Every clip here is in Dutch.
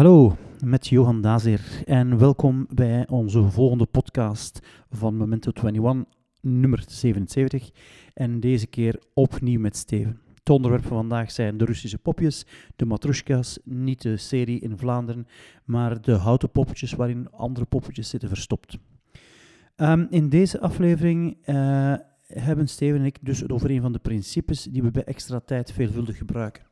Hallo, met Johan Dazer en welkom bij onze volgende podcast van Memento 21, nummer 77. En deze keer opnieuw met Steven. Het onderwerp van vandaag zijn de Russische popjes, de matrushka's, niet de serie in Vlaanderen, maar de houten poppetjes waarin andere poppetjes zitten verstopt. Um, in deze aflevering uh, hebben Steven en ik dus het over een van de principes die we bij extra tijd veelvuldig gebruiken.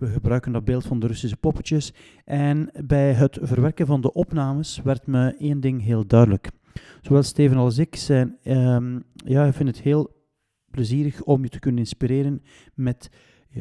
We gebruiken dat beeld van de Russische poppetjes. En bij het verwerken van de opnames werd me één ding heel duidelijk. Zowel Steven als ik zijn, um, ja, ik vind het heel plezierig om je te kunnen inspireren met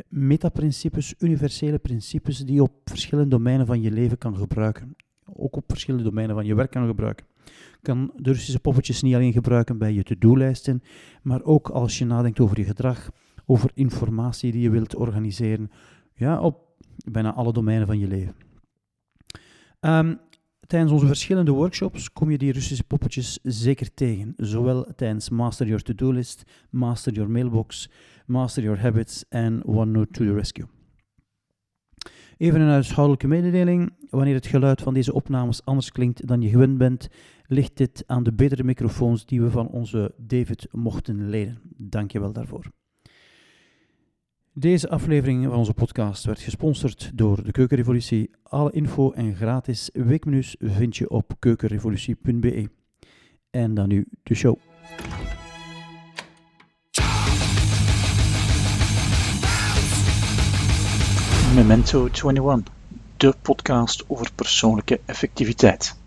metaprincipes, universele principes die je op verschillende domeinen van je leven kan gebruiken. Ook op verschillende domeinen van je werk kan gebruiken. Je kan de Russische poppetjes niet alleen gebruiken bij je to-do-lijsten, maar ook als je nadenkt over je gedrag, over informatie die je wilt organiseren, ja, op bijna alle domeinen van je leven. Um, tijdens onze verschillende workshops kom je die Russische poppetjes zeker tegen. Zowel tijdens Master Your To-Do List, Master Your Mailbox, Master Your Habits en OneNote to the Rescue. Even een huishoudelijke mededeling. Wanneer het geluid van deze opnames anders klinkt dan je gewend bent, ligt dit aan de betere microfoons die we van onze David mochten lenen. Dank je wel daarvoor. Deze aflevering van onze podcast werd gesponsord door de Keukenrevolutie. Alle info en gratis weekmenus vind je op keukenrevolutie.be. En dan nu de show. Memento 21, de podcast over persoonlijke effectiviteit.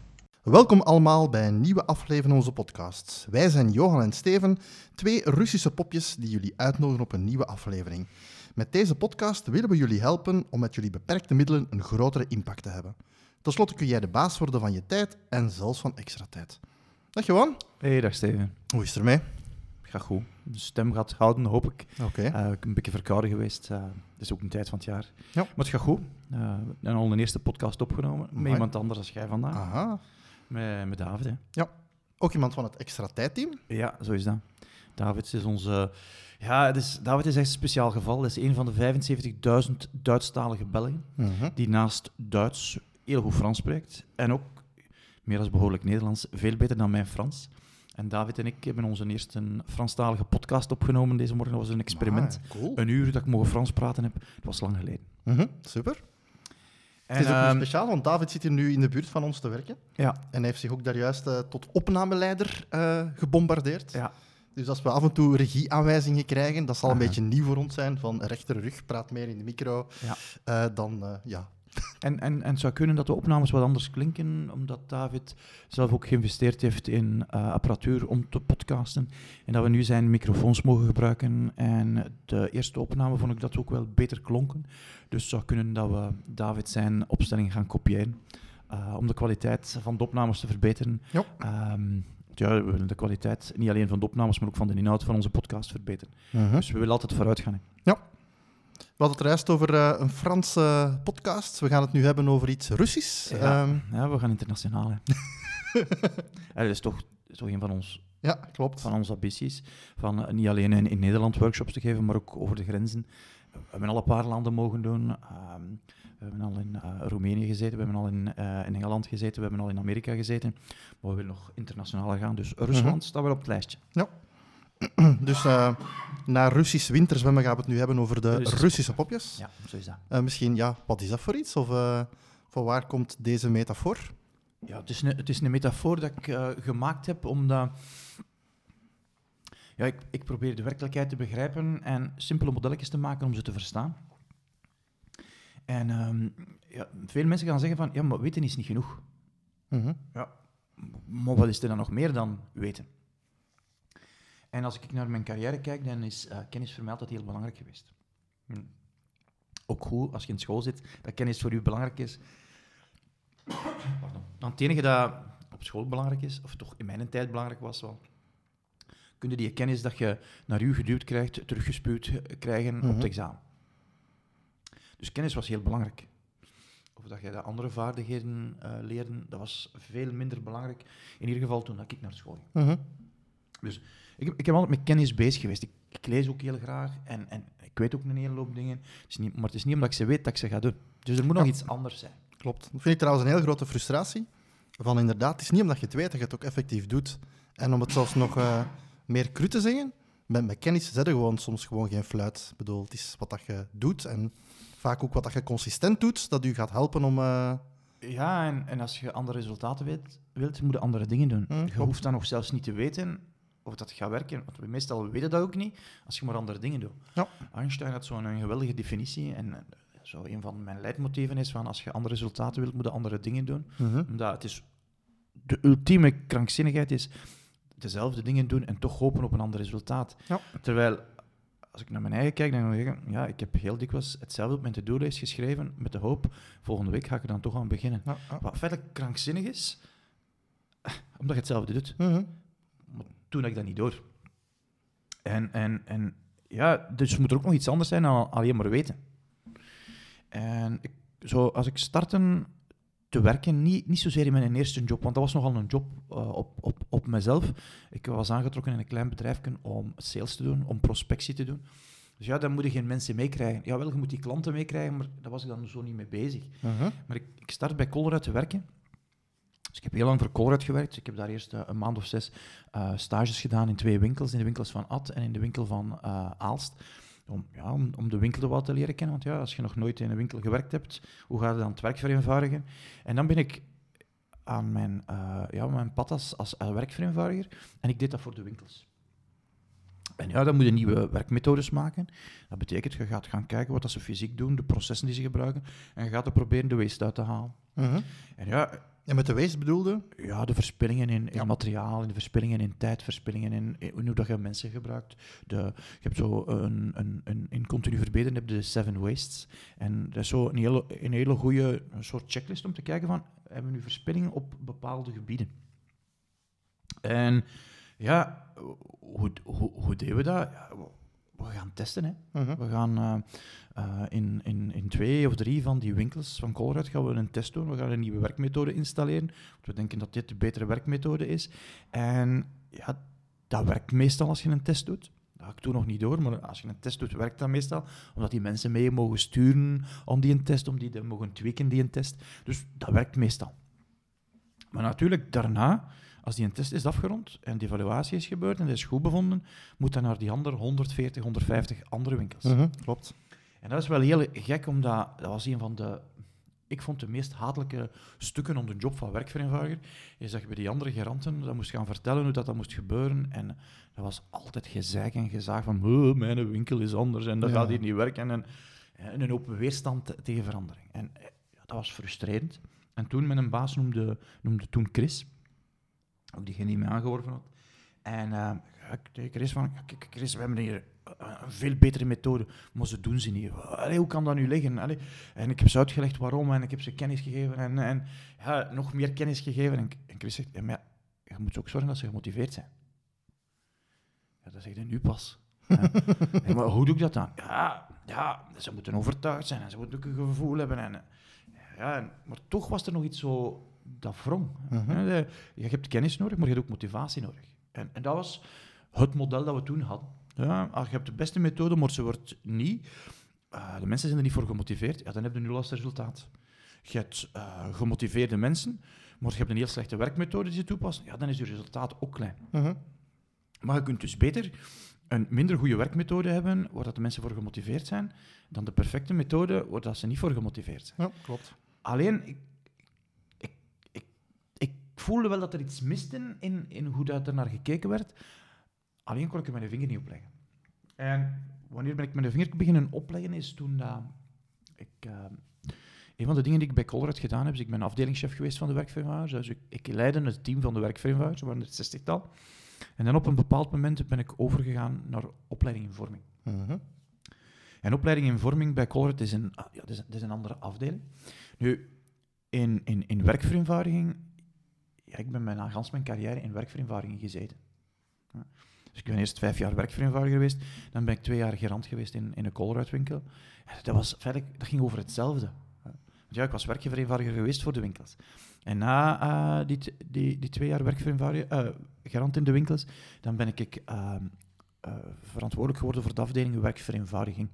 Welkom allemaal bij een nieuwe aflevering van onze podcast. Wij zijn Johan en Steven, twee Russische popjes die jullie uitnodigen op een nieuwe aflevering. Met deze podcast willen we jullie helpen om met jullie beperkte middelen een grotere impact te hebben. Ten slotte kun jij de baas worden van je tijd en zelfs van extra tijd. Dag Johan. Hey, dag Steven. Hoe is het ermee? Gaat goed. De stem gaat houden, hoop ik. Oké. Okay. Uh, ben een beetje verkouden geweest. Uh, het is ook een tijd van het jaar. Ja. Maar het gaat goed. Uh, we hebben al een eerste podcast opgenomen. Met iemand anders als jij vandaag. Aha. Met, met David. Hè. Ja. Ook iemand van het extra tijdteam? Ja, zo is dat. David is onze... Ja, het is, David is echt een speciaal geval. Hij is een van de 75.000 Duitsstalige Belgen Mhm. die naast Duits heel goed Frans spreekt. En ook, meer dan behoorlijk Nederlands, veel beter dan mijn Frans. En David en ik hebben onze eerste Franstalige podcast opgenomen deze morgen. Dat was een experiment. Ah, cool. Een uur dat ik mogen Frans praten heb. Dat was lang geleden. Mhm, Super. En, het is ook ehm, nu speciaal, want David zit hier nu in de buurt van ons te werken. Ja, En hij heeft zich ook daar juist eh, tot opnameleider eh, gebombardeerd. ja. Dus als we af en toe regieaanwijzingen krijgen, dat zal een Aha. beetje nieuw voor ons zijn. Van rechter rug, praat meer in de micro. Ja. Eh, dan, eh, ja. En, en, en het zou kunnen dat de opnames wat anders klinken, omdat David zelf ook geïnvesteerd heeft in eh, apparatuur om te podcasten. En dat we nu zijn microfoons mogen gebruiken. En de eerste opname vond ik dat ook wel beter klonken. Dus het zou kunnen dat we David zijn opstelling gaan kopiëren. om de kwaliteit van de opnames te verbeteren. Ja. Ja, we willen de kwaliteit niet alleen van de opnames, maar ook van de inhoud van onze podcast verbeteren. Mhm. Dus we willen altijd vooruit gaan. hè. We hadden het juist over eh, een Franse podcast. We gaan het nu hebben over iets Russisch. Ja, Ehm, ja, we gaan internationaal. Hè. Ja, dat is toch, is toch een van, ons, ja, klopt. van onze ambities. Van eh, niet alleen in, in Nederland workshops te geven, maar ook over de grenzen. We hebben al een paar landen mogen doen. Ehm, we hebben al in eh, Roemenië gezeten, we hebben al in, eh, in Engeland gezeten, we hebben al in Amerika gezeten. Maar we willen nog internationaler gaan. Dus Rusland Mhm. staat wel op het lijstje. Dus eh na Russisch winterzwemmen gaan we het nu hebben over de Russische Russische popjes. Ja, zo is dat. Misschien, ja, wat is dat voor iets? Of van waar komt deze metafoor? Ja, het is een, het is een metafoor dat ik gemaakt heb omdat... Ja, ik, ik probeer de werkelijkheid te begrijpen en simpele modelletjes te maken om ze te verstaan. En ehm, ja, veel mensen gaan zeggen van, ja, maar weten is niet genoeg. Mhm. Maar wat is er dan nog meer dan weten? En als ik naar mijn carrière kijk, dan is eh, kennis voor mij altijd heel belangrijk geweest. Hm. Ook goed, als je in school zit, dat kennis voor u belangrijk is. Pardon. Dan het enige dat op school belangrijk is, of toch in mijn tijd belangrijk was wel, kun je die kennis dat je naar u geduwd krijgt, teruggespuwd eh, krijgen op Mhm. het examen. Dus kennis was heel belangrijk. Of dat je de andere vaardigheden eh leerde, dat was veel minder belangrijk. In ieder geval toen dat ik naar school ging. Mhm. Ik, heb- ik heb altijd met kennis bezig geweest. Ik, ik lees ook heel graag en, en ik weet ook een hele hoop dingen. Het is niet, maar het is niet omdat ik ze weet dat ik ze ga doen. Dus er moet nog iets anders zijn. Klopt. Dat vind ik trouwens een heel grote frustratie. Van inderdaad, het is niet omdat je het weet dat je het ook effectief doet. En om het zelfs nog eh, meer cru te zeggen, met, met kennis zet je gewoon soms gewoon geen fluit. Ik bedoel, het is wat dat je doet en vaak ook wat dat je consistent doet, dat u gaat helpen om... eh, Ja, en, en als je andere resultaten weet, wilt, moet je andere dingen doen. Mm, je hoeft dan nog zelfs niet te weten of dat gaat werken. Want we meestal weten dat ook niet, als je maar andere dingen doet. Ja. Einstein had zo'n een geweldige definitie. En eh, zo een van mijn leidmotieven is van als je andere resultaten wilt, moet je andere dingen doen. mhm. Omdat het is... De ultieme krankzinnigheid is dezelfde dingen doen en toch hopen op een ander resultaat. Ja. Terwijl, als ik naar mijn eigen kijk, dan kan ik zeggen, ja, ik heb heel dikwijls hetzelfde op mijn to-do-lijst geschreven met de hoop, volgende week ga ik er dan toch aan beginnen. Ja, ja. Wat feitelijk krankzinnig is, omdat je hetzelfde doet. Mhm. Maar toen had ik dat niet door. En, en, en ja, dus moet er ook nog iets anders zijn dan alleen maar weten. En ik, zo, als ik startte te werken, niet, niet zozeer in mijn eerste job, want dat was nogal een job eh, op, op, op mezelf. Ik was aangetrokken in een klein bedrijf om sales te doen, om prospectie te doen. Dus ja, dan moet je geen mensen meekrijgen. Jawel, je moet die klanten meekrijgen, maar daar was ik dan zo niet mee bezig. Mhm. Maar ik, ik start bij Colruyt te werken. Dus ik heb heel lang voor Colruyt gewerkt. Ik heb daar eerst eh, een maand of zes eh, stages gedaan in twee winkels. In de winkels van Ad en in de winkel van Aalst. Om, ja, om, om de winkel wat te leren kennen. Want ja, als je nog nooit in een winkel gewerkt hebt, hoe ga je dan het werk vereenvoudigen? En dan ben ik aan mijn, eh, ja, mijn pad als, als werkvereenvoudiger. En ik deed dat voor de winkels. En ja, dan moet je nieuwe werkmethodes maken. Dat betekent, je gaat gaan kijken wat dat ze fysiek doen, de processen die ze gebruiken, en je gaat er proberen de waste uit te halen. Mhm. En ja, En met de waste bedoelde? ja de verspillingen in, in Ja. materiaal, de verspillingen in tijd, verspillingen in, in hoe dat je mensen gebruikt. De, je hebt zo een, een, een, in continu verbeteren heb je de seven wastes. En dat is zo een hele, een hele goede soort checklist om te kijken van, hebben we nu verspillingen op bepaalde gebieden? En ja, hoe, hoe, hoe deden we dat? Ja, we- gaan testen, hè. Mhm. We gaan eh, eh, in, in, in twee of drie van die winkels van Colruyt gaan we een test doen. We gaan een nieuwe werkmethode installeren. Want we denken dat dit de betere werkmethode is. En ja, dat werkt meestal als je een test doet. Dat had ik toen nog niet door, maar als je een test doet, werkt dat meestal. Omdat die mensen mee mogen sturen om die een test, om die te mogen tweaken, die een test. Dus dat werkt meestal. Maar natuurlijk, daarna, als die een test is afgerond en de evaluatie is gebeurd en dat is goed bevonden, moet dan naar die andere 140, 150 andere winkels. Mhm. Klopt. En dat is wel heel gek, omdat dat was een van de... Ik vond de meest hatelijke stukken om de job van werkvereenvoudiger, is dat je bij die andere geranten dat moest gaan vertellen hoe dat, dat moest gebeuren. En dat was altijd gezeik en gezaag van, "Oh, mijn winkel is anders en dat Ja. gaat hier niet werken. En, en een open weerstand te- tegen verandering. En eh, ja, dat was frustrerend. En toen, mijn baas noemde, noemde toen Chris, ook diegene die mij aangeworven had. En ja, ik tegen Chris van, "Ja, kijk, Chris, we hebben hier eh, een veel betere methode, maar ze doen ze niet. Hoe kan dat nu liggen? En ik heb ze uitgelegd waarom en ik heb ze kennis gegeven en, en ja, nog meer kennis gegeven. En, Chris zegt, ja, maar je moet ook zorgen dat ze gemotiveerd zijn. Ja, dat zeg je nu pas. Maar hoe doe ik dat dan? Ja, ja, ze moeten overtuigd zijn en ze moeten ook een gevoel hebben. En, ja, maar toch was er nog iets zo dat wrong. De- Je hebt kennis nodig, maar je hebt ook motivatie nodig. En, en dat was het model dat we toen hadden. Ja, als je hebt de beste methode, maar ze wordt niet... eh, de mensen zijn er niet voor gemotiveerd, ja, dan heb je nul als resultaat. Je hebt eh, gemotiveerde mensen, maar je hebt een heel slechte werkmethode die ze toepassen, ja, dan is je resultaat ook klein. Mhm. Maar je kunt dus beter een minder goede werkmethode hebben, waar dat de mensen voor gemotiveerd zijn, dan de perfecte methode, waar dat ze niet voor gemotiveerd zijn. Ja, klopt. Alleen, voelde wel dat er iets miste in, in hoe dat er naar gekeken werd. Alleen kon ik er mijn vinger niet opleggen. En wanneer ben ik mijn vinger beginnen opleggen, is toen dat ik... eh, een van de dingen die ik bij Colruyt gedaan heb, is ik ben afdelingschef geweest van de werkvereenvoudigers. Dus ik, ik leidde het team van de werkvereenvoudigers, er waren er 60-tal. En dan op een bepaald moment ben ik overgegaan naar opleiding in vorming. Mhm. En opleiding in vorming bij Colruyt is een, ah, ja, dat is, dat is een andere afdeling. Nu, in, in, in werkvereenvoudiging, ja, ik ben bijna gans mijn carrière in werkvereenvoudiging gezeten. Ja. Dus ik ben eerst vijf jaar werkvereenvoudiger geweest, dan ben ik twee jaar gerand geweest in, in een Colruyt-winkel. Ja, dat, was, feitelijk, dat ging over hetzelfde. Want ja, ik was werkvereenvoudiger geweest voor de winkels. En na eh, die, die, die twee jaar werkvereenvoudiger, eh, gerand in de winkels, dan ben ik ehm, eh, verantwoordelijk geworden voor de afdeling werkvereenvoudiging.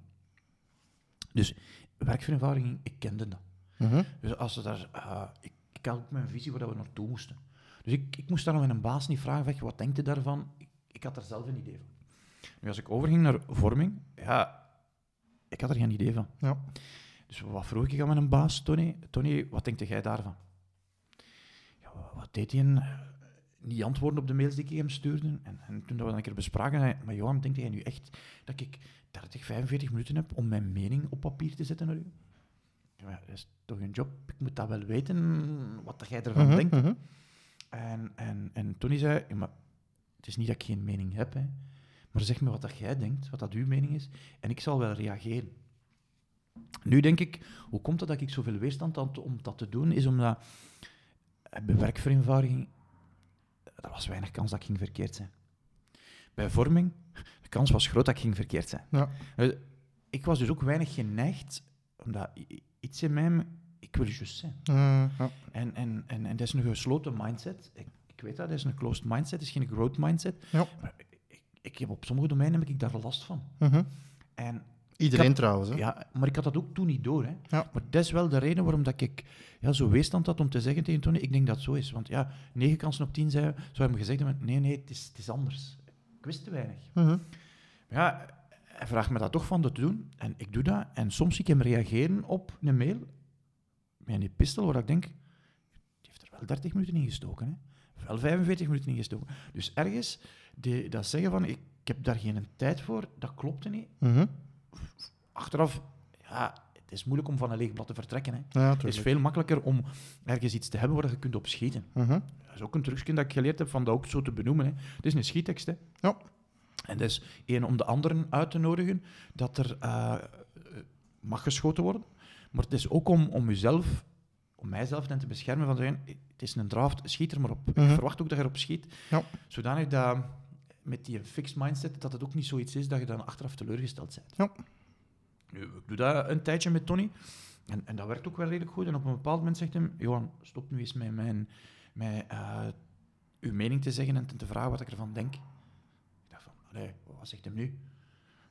Dus werkvereenvoudiging, ik kende dat. Mhm. Dus als ze daar, ik, ik had ook mijn visie waar we naartoe moesten. Dus ik, ik moest daar nog een baas niet vragen, van, wat denkt je daarvan? Ik, ik had er zelf een idee van. Nu, als ik overging naar vorming, ja, ik had er geen idee van. Ja. Dus wat vroeg ik aan mijn baas, Tony? Tony, wat denkt jij daarvan? Ja, wa- wat deed hij? Eh, Niet antwoorden op de mails die ik hem stuurde. En, en toen dat we dat een keer bespraken, zei maar Johan, denk jij nu echt dat ik 30, 45 minuten heb om mijn mening op papier te zetten naar u? Ja, dat is toch een job? Ik moet dat wel weten, wat dat jij ervan Mhm, denkt. mhm. En, en, en Tony zei, ja, maar het is niet dat ik geen mening heb, hè, maar zeg me wat dat jij denkt, wat dat uw mening is, en ik zal wel reageren. Nu denk ik, hoe komt het dat ik zoveel weerstand had om dat te doen, is omdat eh, bij werkvereenvoudiging, er was weinig kans dat ik ging verkeerd zijn. Bij vorming, de kans was groot dat ik ging verkeerd zijn. Ja. Eh, Ik was dus ook weinig geneigd, omdat iets in mij, ik wil juist zijn. Ja. En, en, en, en dat is een gesloten mindset. Ik, ik weet dat, dat is een closed mindset, dat is geen growth mindset. Ja. Maar ik, ik heb op sommige domeinen heb ik daar last van. Mhm. En, Iedereen had- trouwens. Hè? ja, maar ik had dat ook toen niet door. Hè. Ja. Maar dat is wel de reden waarom dat ik ja, zo weerstand had om te zeggen tegen Tony, ik denk dat het zo is. Want ja, negen kansen op tien zei, zou hem gezegd hebben, nee, nee, het is, het is anders. Ik wist te weinig. Mhm. Maar ja, hij vraagt me dat toch van te doen. En ik doe dat. En soms zie ik hem reageren op een mail met een epistel waar ik denk, die heeft er wel 30 minuten in gestoken. Hè? Wel 45 minuten in gestoken. Dus ergens, die, dat zeggen van, ik, ik heb daar geen tijd voor, dat klopte niet. Mhm. Achteraf, ja, het is moeilijk om van een leeg blad te vertrekken. Hè. Ja, Het is veel makkelijker om ergens iets te hebben waar je kunt op schieten. Mhm. Dat is ook een trucje dat ik geleerd heb van dat ook zo te benoemen. Hè. Het is een schiettekst. Hè. Ja. En dat is één om de anderen uit te nodigen dat er eh, eh, mag geschoten worden. Maar het is ook om, om jezelf, om mijzelf dan te beschermen van zeggen, het is een draft, schiet er maar op. Mhm. Ik verwacht ook dat je erop schiet. Ja. Zodanig dat met die fixed mindset, dat het ook niet zoiets is dat je dan achteraf teleurgesteld bent. Ja. Nu, ik doe dat een tijdje met Tony. En, en dat werkt ook wel redelijk goed. En op een bepaald moment zegt hij, Johan, stop nu eens met, mijn, met eh, uw mening te zeggen en te vragen wat ik ervan denk. Ik dacht van, allee, wat zegt hem nu?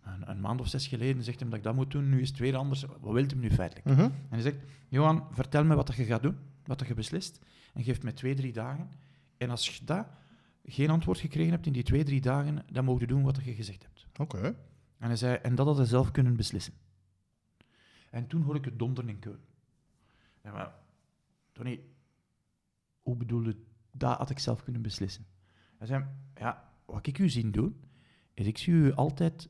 Een, een maand of zes geleden zegt hem dat ik dat moet doen, nu is het weer anders. Wat wil hem nu feitelijk? Mhm. En hij zegt, Johan, vertel me wat dat je gaat doen, wat dat je beslist, en geef me twee, drie dagen. En als je dat geen antwoord gekregen hebt in die twee, drie dagen, dan mogen je doen wat je gezegd hebt. Oké. En hij zei, en dat had hij zelf kunnen beslissen. En toen hoorde ik het donderen in Keulen. Ja, maar, Tony, hoe bedoelde dat had ik zelf kunnen beslissen? Hij zei, ja, wat ik u zie doen, is ik zie u altijd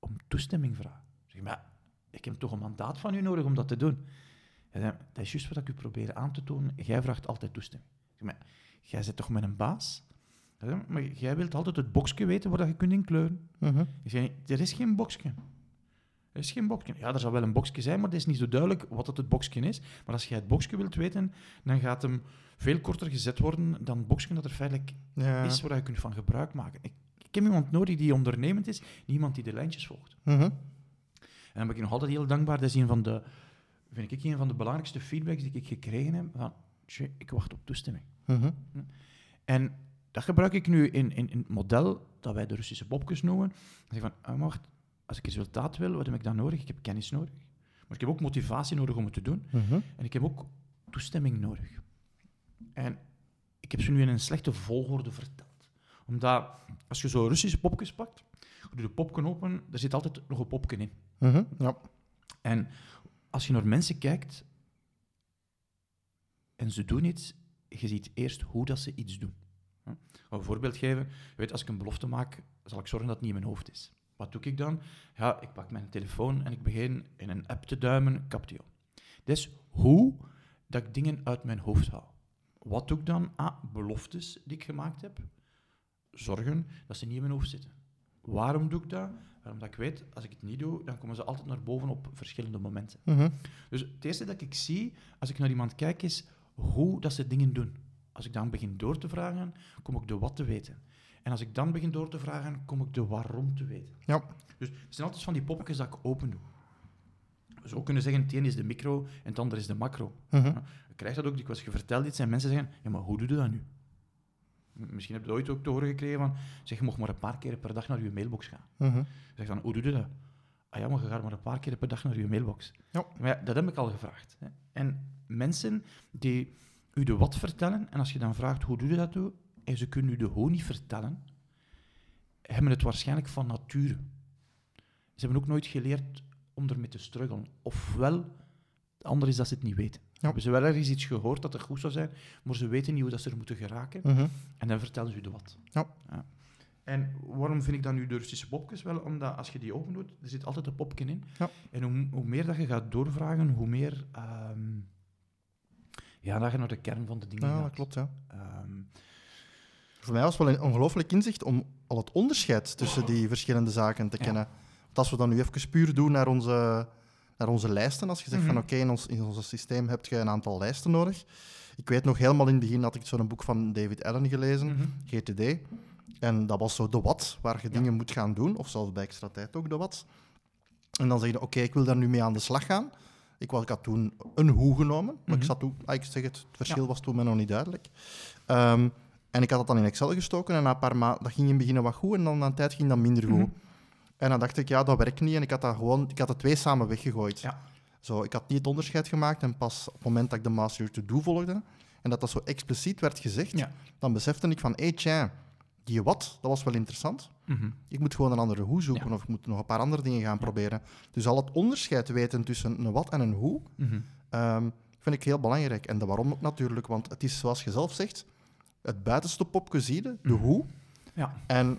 om toestemming vragen. Ik zeg, maar ik heb toch een mandaat van u nodig om dat te doen? Hij zei, dat is juist wat ik u probeer aan te tonen. Jij vraagt altijd toestemming. Zeg, maar jij zit toch met een baas? Zei, maar jij wilt altijd het boxje weten waar je kunt inkleuren. Mhm. Ik zei, er is geen boxje. Er is geen boxje. Ja, er zal wel een boxje zijn, maar het is niet zo duidelijk wat het, het boxje is. Maar als jij het boxje wilt weten, dan gaat hem veel korter gezet worden dan het boxje dat er feitelijk Ja. is waar je kunt van gebruik maken. Ik, ik heb iemand nodig die ondernemend is, niemand die de lijntjes volgt. Mhm. En dan ben ik nog altijd heel dankbaar. Dat is een van de, vind ik, een van de belangrijkste feedbacks die ik gekregen heb. Van, "Tjie, ik wacht op toestemming. Mhm. En dat gebruik ik nu in, in, in het model dat wij de Russische popjes noemen. Dan zeg ik van, ah, wacht, als ik resultaat wil, wat heb ik dan nodig? Ik heb kennis nodig. Maar ik heb ook motivatie nodig om het te doen. Mhm. En ik heb ook toestemming nodig. En ik heb ze nu in een slechte volgorde verteld. Omdat, als je zo Russische popjes pakt, je doet de popken open, er zit altijd nog een popken in. Mhm. Ja. En als je naar mensen kijkt en ze doen iets, je ziet eerst hoe dat ze iets doen. Hm? Een voorbeeld geven. Je weet, als ik een belofte maak, zal ik zorgen dat het niet in mijn hoofd is. Wat doe ik dan? Ja, ik pak mijn telefoon en ik begin in een app te duimen, Captio. Dat is hoe dat ik dingen uit mijn hoofd haal. Wat doe ik dan? Ah, beloftes die ik gemaakt heb. Zorgen dat ze niet in mijn hoofd zitten. Waarom doe ik dat? Omdat ik weet, als ik het niet doe, dan komen ze altijd naar boven op verschillende momenten. Mhm. Dus het eerste dat ik zie als ik naar iemand kijk, is hoe dat ze dingen doen. Als ik dan begin door te vragen, kom ik de wat te weten. En als ik dan begin door te vragen, kom ik de waarom te weten. Ja. Dus het zijn altijd van die poppetjes dat ik open doe. Zou ook kunnen zeggen, het een is de micro en het ander is de macro. Ja, Ik krijg dat ook dikwijls. Je vertelt iets en mensen zeggen, ja, maar hoe doe je dat nu? Misschien heb je ooit ook te horen gekregen van, zeg, je mag maar een paar keer per dag naar je mailbox gaan. Mhm. Ik zeg dan, hoe doe je dat? ah ja, maar je gaat maar een paar keer per dag naar je mailbox. Ja. Maar ja, dat heb ik al gevraagd. Hè. En mensen die u de wat vertellen, en als je dan vraagt hoe doe je dat toe, en ze kunnen u de hoe niet vertellen, hebben het waarschijnlijk van nature. Ze hebben ook nooit geleerd om ermee te struggelen. Ofwel, het andere is dat ze het niet weten. Hebben ze wel ergens iets gehoord dat er goed zou zijn, maar ze weten niet hoe dat ze er moeten geraken. Mhm. En dan vertellen ze u de wat. Ja. En waarom vind ik dan nu de Russische popjes? Wel, omdat als je die open doet, er zit altijd een popje in. Ja. En hoe, hoe meer dat je gaat doorvragen, hoe meer ehm, ja, dat je naar de kern van de dingen Ja, gaat. dat klopt, ja. Ehm, Voor mij was het wel een ongelooflijk inzicht om al het onderscheid tussen die verschillende zaken te kennen. Want als we dan nu even puur doen naar onze, naar onze lijsten, als je zegt van Mhm. oké, in, ons, in ons systeem heb je een aantal lijsten nodig. Ik weet nog helemaal in het begin had ik zo'n boek van David Allen gelezen, mhm. GTD. En dat was zo de wat, waar je Ja. dingen moet gaan doen, of zelfs bij extra tijd ook de wat. En dan zeg je, oké, ik wil daar nu mee aan de slag gaan. Ik, was, ik had toen een hoe genomen, maar ik Mhm. zat toen, ah, ik zeg het, het verschil Ja. was toen mij nog niet duidelijk. Ehm, en ik had dat dan in Excel gestoken en na een paar maanden, dat ging in het begin wel goed en dan na een tijd ging dat minder goed. En dan dacht ik, ja, dat werkt niet en ik had, dat gewoon, ik had de twee samen weggegooid. Ja. Zo, ik had niet het onderscheid gemaakt en pas op het moment dat ik de Master to Do volgde en dat dat zo expliciet werd gezegd, Ja. dan besefte ik van, hé, tja, die wat, dat was wel interessant. Mhm. Ik moet gewoon een andere hoe zoeken Ja. of ik moet nog een paar andere dingen gaan proberen. Dus al het onderscheid weten tussen een wat en een hoe, Mhm. ehm, vind ik heel belangrijk. En de waarom ook natuurlijk, want het is zoals je zelf zegt, het buitenste popje zie je, de Mhm. hoe. Ja. En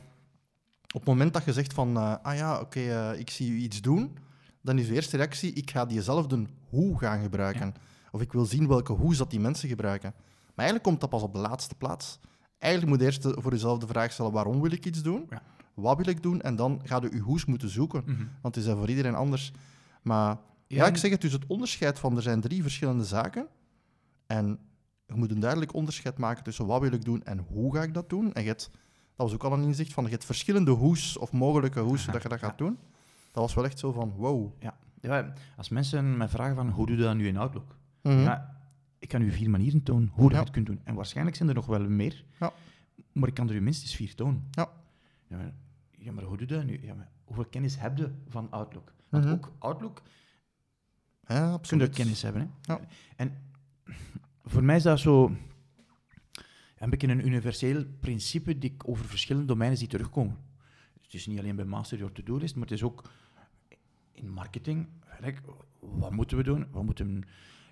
op het moment dat je zegt van, eh, ah ja, oké, eh, ik zie u iets doen, dan is de eerste reactie, ik ga diezelfde hoe gaan gebruiken. Of ik wil zien welke hoe's dat die mensen gebruiken. Maar eigenlijk komt dat pas op de laatste plaats. Eigenlijk moet je eerst voor jezelf de vraag stellen, waarom wil ik iets doen? Ja. Wat wil ik doen? En dan ga je je hoe's moeten zoeken. Mhm. Want het is voor iedereen anders. Maar ja, Ja, ik zeg het, dus het onderscheid van er zijn drie verschillende zaken. En je moet een duidelijk onderscheid maken tussen wat wil ik doen en hoe ga ik dat doen. En je hebt, dat was ook al een inzicht van, je hebt verschillende hoes of mogelijke hoes dat je dat gaat doen. Dat was wel echt zo van, wow. Ja. ja. Als mensen mij vragen van, hoe doe je dat nu in Outlook? Mhm. Ja, ik kan u vier manieren tonen hoe dat je het kunt doen. En waarschijnlijk zijn er nog wel meer. Ja. Maar ik kan er u minstens vier tonen. Ja. Ja, maar, ja, maar hoe doe je dat nu? Ja, maar hoeveel kennis heb je van Outlook? Want Mhm. ook Outlook Ja, kun je kennis hebben. Hè? Ja. En voor mij is dat zo een beetje een universeel principe die ik over verschillende domeinen zie terugkomen. Het is niet alleen bij Master Your To-Do List, maar het is ook in marketing. Gelijk, wat moeten we doen? We moeten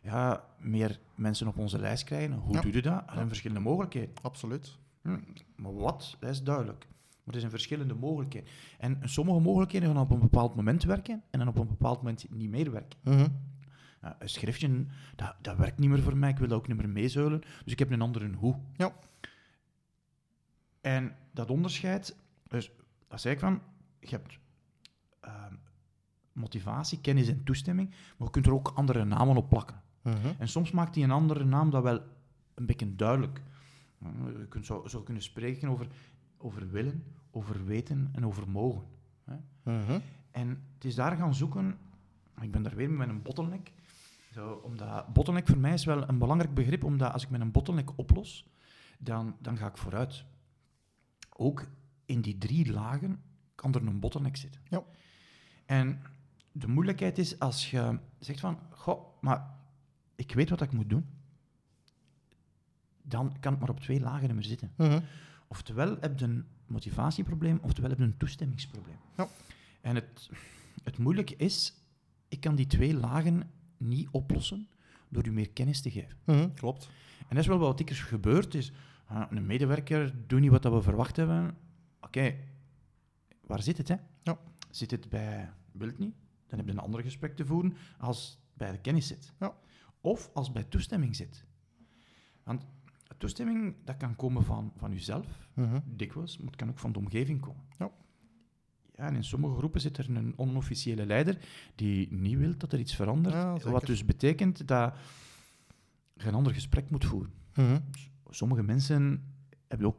ja, meer mensen op onze lijst krijgen. Hoe Ja. doe je dat? Er zijn verschillende mogelijkheden. Absoluut. Hm, Maar wat, dat is duidelijk. Maar er zijn verschillende mogelijkheden. En sommige mogelijkheden gaan op een bepaald moment werken en dan op een bepaald moment niet meer werken. Mhm. Een schriftje, dat, dat werkt niet meer voor mij, ik wil dat ook niet meer meezuilen, dus ik heb een andere hoe. Ja. En dat onderscheid, dus dat zei ik van, je hebt ehm, motivatie, kennis en toestemming, maar je kunt er ook andere namen op plakken. Mhm. En soms maakt die een andere naam dat wel een beetje duidelijk. Je kunt zo, zo kunnen spreken over, over willen, over weten en over mogen. hè. Mhm. En het is daar gaan zoeken, ik ben daar weer met een bottleneck. Zo, omdat, bottleneck voor mij is wel een belangrijk begrip, omdat als ik met een bottleneck oplos, dan, dan ga ik vooruit. Ook in die drie lagen kan er een bottleneck zitten. Ja. En de moeilijkheid is als je zegt van, goh, maar ik weet wat ik moet doen, dan kan het maar op twee lagen meer zitten. Mhm. Oftewel heb je een motivatieprobleem, oftewel heb je een toestemmingsprobleem. Ja. En het, het moeilijke is, ik kan die twee lagen niet oplossen door u meer kennis te geven. Mhm. Klopt. En dat is wel wat dikwijls gebeurd. Is, ah, een medewerker doet niet wat dat we verwacht hebben. Oké, waar zit het? Hè? Ja. Zit het bij wilt niet? Dan heb je een ander gesprek te voeren als bij de kennis zit. Ja. Of als bij toestemming zit. Want toestemming, dat kan komen van, van uzelf, Mhm. dikwijls, maar het kan ook van de omgeving komen. Ja. Ja, en in sommige groepen zit er een onofficiële leider die niet wil dat er iets verandert. Ja, wat dus betekent dat je een ander gesprek moet voeren. Mhm. Sommige mensen hebben ook,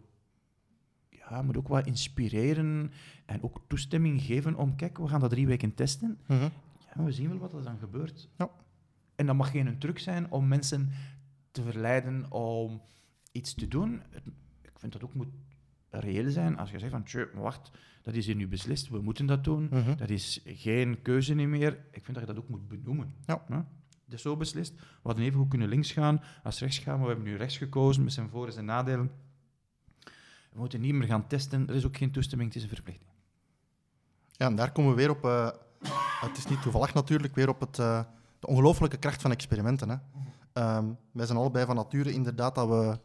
ja, moet ook wat inspireren en ook toestemming geven om, kijk, we gaan dat drie weken testen. Mhm. Ja, we zien wel wat er dan gebeurt. Ja. En dat mag geen truc zijn om mensen te verleiden om iets te doen. Ik vind dat ook moet reëel zijn. Als je zegt van, tjö, maar wacht, dat is hier nu beslist, we moeten dat doen. Mhm. Dat is geen keuze niet meer. Ik vind dat je dat ook moet benoemen. Ja. Hè? Het is zo beslist. We hadden even goed kunnen links gaan als rechts gaan, maar we hebben nu rechts gekozen met zijn voor- en zijn nadelen. We moeten niet meer gaan testen. Er is ook geen toestemming, het is een verplichting. Ja, en daar komen we weer op. eh, het is niet toevallig natuurlijk, weer op het, eh, de ongelooflijke kracht van experimenten. Hè. Ehm, wij zijn allebei van nature inderdaad dat we.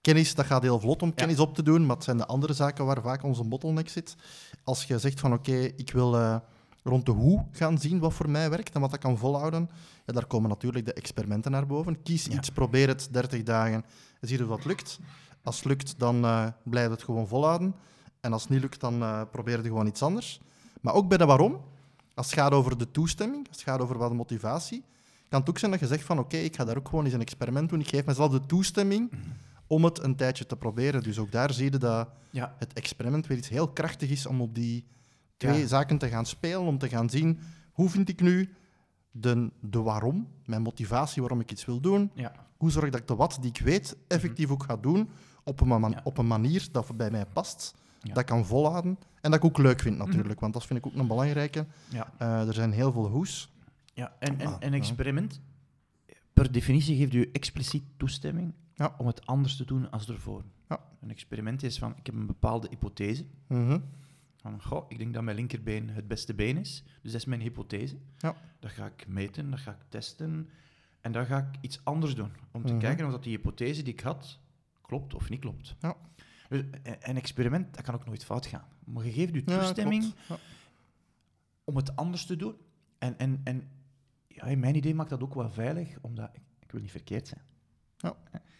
Kennis, dat gaat heel vlot om kennis op te doen, maar het zijn de andere zaken waar vaak onze bottleneck zit. Als je zegt van oké, ik wil eh, rond de hoe gaan zien wat voor mij werkt en wat ik kan volhouden, ja, daar komen natuurlijk de experimenten naar boven. Kies Ja. iets, probeer het 30 dagen, zie je wat lukt. Als het lukt, dan eh blijf je het gewoon volhouden. En als het niet lukt, dan eh, probeer je gewoon iets anders. Maar ook bij de waarom, als het gaat over de toestemming, als het gaat over wat de motivatie, kan het ook zijn dat je zegt van oké, ik ga daar ook gewoon eens een experiment doen. Ik geef mezelf de toestemming om het een tijdje te proberen. Dus ook daar zie je dat Ja, het experiment weer iets heel krachtig is om op die twee Ja. zaken te gaan spelen, om te gaan zien hoe vind ik nu de, de waarom, mijn motivatie waarom ik iets wil doen, ja. hoe zorg dat ik de wat die ik weet effectief ook ga doen op een, ma- Ja. op een manier dat bij mij past, dat ik kan volhouden en dat ik ook leuk vind natuurlijk, want dat vind ik ook een belangrijke. ja. Eh, er zijn heel veel hoes. ja. En, en Ah, een ja. experiment, per definitie geeft u expliciet toestemming Ja. om het anders te doen als ervoor. Ja. Een experiment is van, ik heb een bepaalde hypothese. Mhm. Van, goh, ik denk dat mijn linkerbeen het beste been is. Dus dat is mijn hypothese. Ja. Dat ga ik meten, dat ga ik testen. En dan ga ik iets anders doen. Om te Mhm. kijken of dat die hypothese die ik had, klopt of niet klopt. Ja. Dus een- een experiment, dat kan ook nooit fout gaan. Maar je geeft je Ja, toestemming. Ja. om het anders te doen. En, en, en ja, in mijn idee maakt dat ook wel veilig, omdat ik, ik wil niet verkeerd zijn.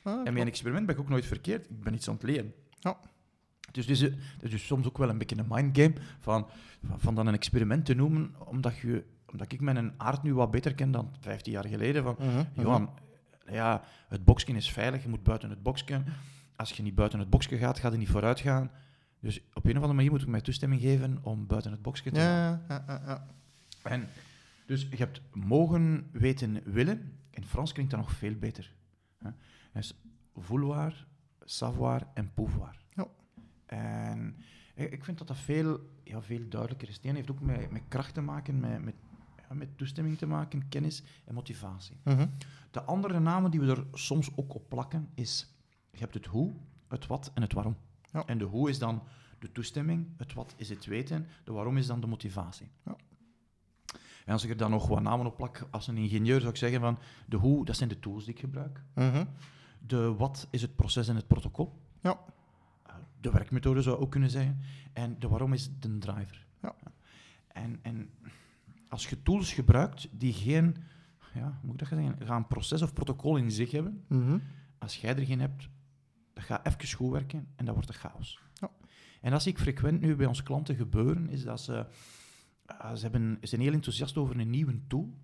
Ah, En met een klopt. experiment ben ik ook nooit verkeerd. Ik ben iets aan het leren. Ja. Dus het is, eh, het is dus soms ook wel een beetje een mindgame van, van, dan een experiment te noemen, omdat, je, omdat ik mijn aard nu wat beter ken dan 15 jaar geleden. Van, Mhm, mhm. Johan, ja, het boxje is veilig, je moet buiten het boxje. Als je niet buiten het boxje gaat, ga je niet vooruit gaan. Dus op een of andere manier moet ik mij toestemming geven om buiten het boxje te gaan. Ja, ja, ja, ja. En dus je hebt mogen, weten, willen. In Frans klinkt dat nog veel beter. Hè. Dus vouloir, savoir en pouvoir. Ja. En ik vind dat dat veel, ja, veel duidelijker is. Het heeft ook met, met kracht te maken, met, met, ja, met toestemming te maken, kennis en motivatie. Mhm. De andere namen die we er soms ook op plakken is, je hebt het hoe, het wat en het waarom. Ja. En de hoe is dan de toestemming, het wat is het weten, de waarom is dan de motivatie. Ja. En als ik er dan nog wat namen op plak, als een ingenieur zou ik zeggen van, de hoe, dat zijn de tools die ik gebruik. Mhm. De wat is het proces en het protocol. Ja. Uh, De werkmethode zou ook kunnen zijn. En de waarom is de driver. Ja. En, en als je tools gebruikt die geen, ja, hoe moet ik dat zeggen, gaan proces of protocol in zich hebben, Mhm. als jij er geen hebt, dat gaat even goed werken en dat wordt een chaos. Ja. En dat zie ik frequent nu bij onze klanten gebeuren, is dat ze, ah, ze, hebben, ze zijn heel enthousiast over een nieuwe tool,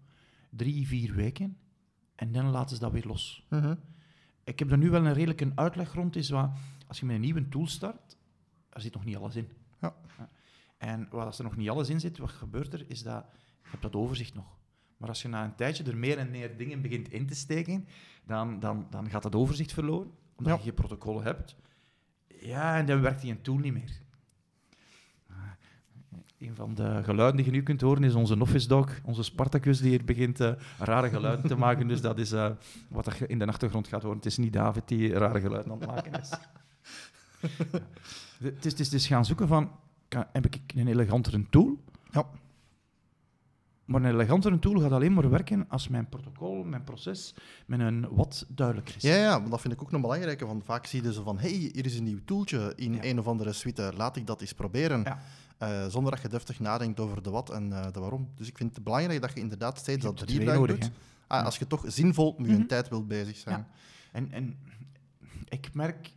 drie, vier weken, en dan laten ze dat weer los. Mhm. Ik heb er nu wel een redelijke uitleg rond, is wat, als je met een nieuwe tool start, er zit nog niet alles in. Ja. En wat als er nog niet alles in zit, wat gebeurt er, is dat je hebt dat overzicht nog. Maar als je na een tijdje er meer en meer dingen begint in te steken, dan, dan, dan gaat dat overzicht verloren, omdat Ja. je geen protocol hebt. Ja, en dan werkt die een tool niet meer. Een van de geluiden die je nu kunt horen is onze office dog, onze Spartacus, die hier begint eh, rare geluiden te maken. Dus dat is eh, wat je in de achtergrond gaat horen. Het is niet David die rare geluiden aan het maken is. Ja. Het is, het is dus gaan zoeken van, kan, heb ik een elegantere tool? Ja. Maar een elegantere tool gaat alleen maar werken als mijn protocol, mijn proces, met een wat duidelijker is. Ja, ja, maar dat vind ik ook een belangrijke. Want vaak zie je zo van, hey, hier is een nieuw toeltje in Ja. een of andere suite, laat ik dat eens proberen. Ja. Eh, zonder dat je deftig nadenkt over de wat en eh, de waarom. Dus ik vind het belangrijk dat je inderdaad steeds Je dat twee nodig, doet. Ah, als je toch zinvol met je Mhm. tijd wilt bezig zijn. Ja. En, en ik merk,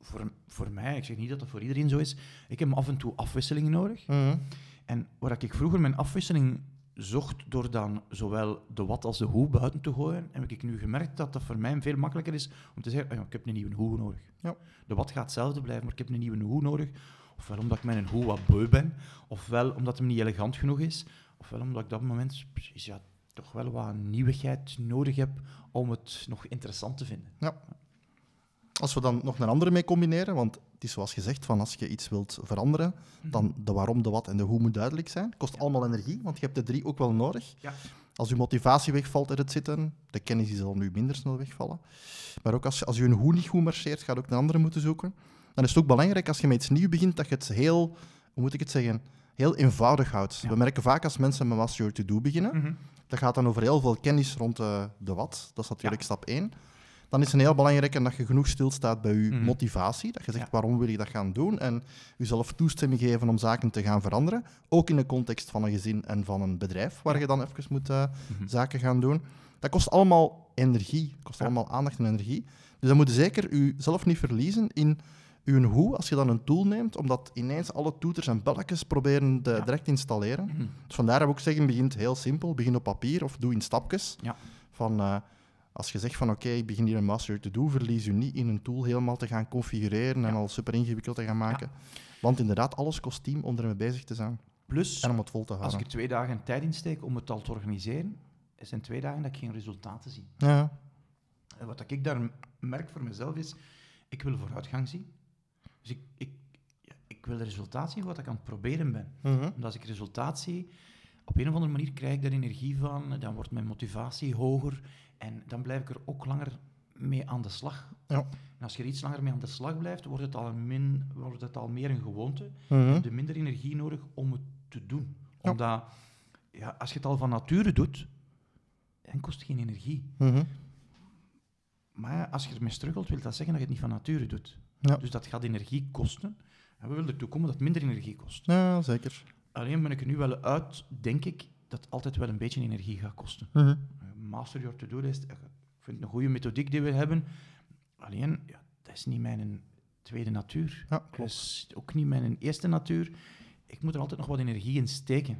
voor, voor mij, ik zeg niet dat dat voor iedereen zo is, ik heb af en toe afwisseling nodig. Mhm. En waar ik vroeger mijn afwisseling zocht door dan zowel de wat als de hoe buiten te gooien, heb ik nu gemerkt dat dat voor mij veel makkelijker is om te zeggen, oh ja, ik heb een nieuwe hoe nodig. Ja. De wat gaat hetzelfde blijven, maar ik heb een nieuwe hoe nodig. Ofwel omdat ik een hoe wat beu ben, ofwel omdat hem niet elegant genoeg is, ofwel omdat ik op dat moment precies, ja, toch wel wat nieuwigheid nodig heb om het nog interessant te vinden. Als we dan nog een andere mee combineren, want het is zoals gezegd, van als je iets wilt veranderen, dan de waarom, de wat en de hoe moet duidelijk zijn. Het kost allemaal energie, want je hebt de drie ook wel nodig. Ja. Als je motivatie wegvalt in het zitten, de kennis die zal nu minder snel wegvallen. Maar ook als, als je een hoe niet goed marcheert, ga je ook een andere moeten zoeken. Dan is het ook belangrijk als je met iets nieuws begint, dat je het heel, hoe moet ik het zeggen, heel eenvoudig houdt. Ja. We merken vaak als mensen met Master Your To-Do beginnen, Mhm. dat gaat dan over heel veel kennis rond de, de wat. Dat is natuurlijk stap 1. Dan is het heel belangrijk dat je genoeg stilstaat bij je Mhm. motivatie. Dat je zegt Ja. waarom wil je dat gaan doen. En jezelf toestemming geven om zaken te gaan veranderen. Ook in de context van een gezin en van een bedrijf, waar je dan even moet eh, Mhm. zaken gaan doen. Dat kost allemaal energie. kost allemaal aandacht en energie. Dus dan moet je zeker jezelf niet verliezen in je hoe, als je dan een tool neemt, omdat ineens alle toeters en belletjes proberen te Ja. direct installeren. Mhm. Dus vandaar dat we ook zeggen, begint heel simpel. Begin op papier of doe in stapjes. Ja. Van, eh, als je zegt van oké, ik begin hier een master to do, verlies je niet in een tool helemaal te gaan configureren en al super ingewikkeld te gaan maken. Want inderdaad, alles kost team om ermee bezig te zijn Plus, en om het vol te als houden. ik er twee dagen tijd insteek om het al te organiseren, het zijn twee dagen dat ik geen resultaten zie. Ja, En wat ik daar merk voor mezelf is, ik wil vooruitgang zien. Dus ik, ik, ja, ik wil resultaat zien wat ik aan het proberen ben. Mhm. Omdat als ik resultaat zie, op een of andere manier krijg ik daar energie van, dan wordt mijn motivatie hoger en dan blijf ik er ook langer mee aan de slag. Ja. En als je er iets langer mee aan de slag blijft, wordt het al, een min, wordt het al meer een gewoonte. Mhm. Je hebt minder energie nodig om het te doen. Ja. Omdat, ja, als je het al van nature doet, dan kost het geen energie. Mhm. Maar als je ermee struggelt, wil dat zeggen dat je het niet van nature doet. Ja. Dus dat gaat energie kosten. En we willen ertoe komen dat het minder energie kost. ja, zeker. Alleen ben ik er nu wel uit, denk ik, dat het altijd wel een beetje energie gaat kosten. Mhm. Eh, Master your to-do list, eh, ik vind het een goede methodiek die we hebben. Alleen, ja, dat is niet mijn tweede natuur. Ja, Dat klopt. is ook niet mijn eerste natuur. Ik moet er altijd nog wat energie in steken.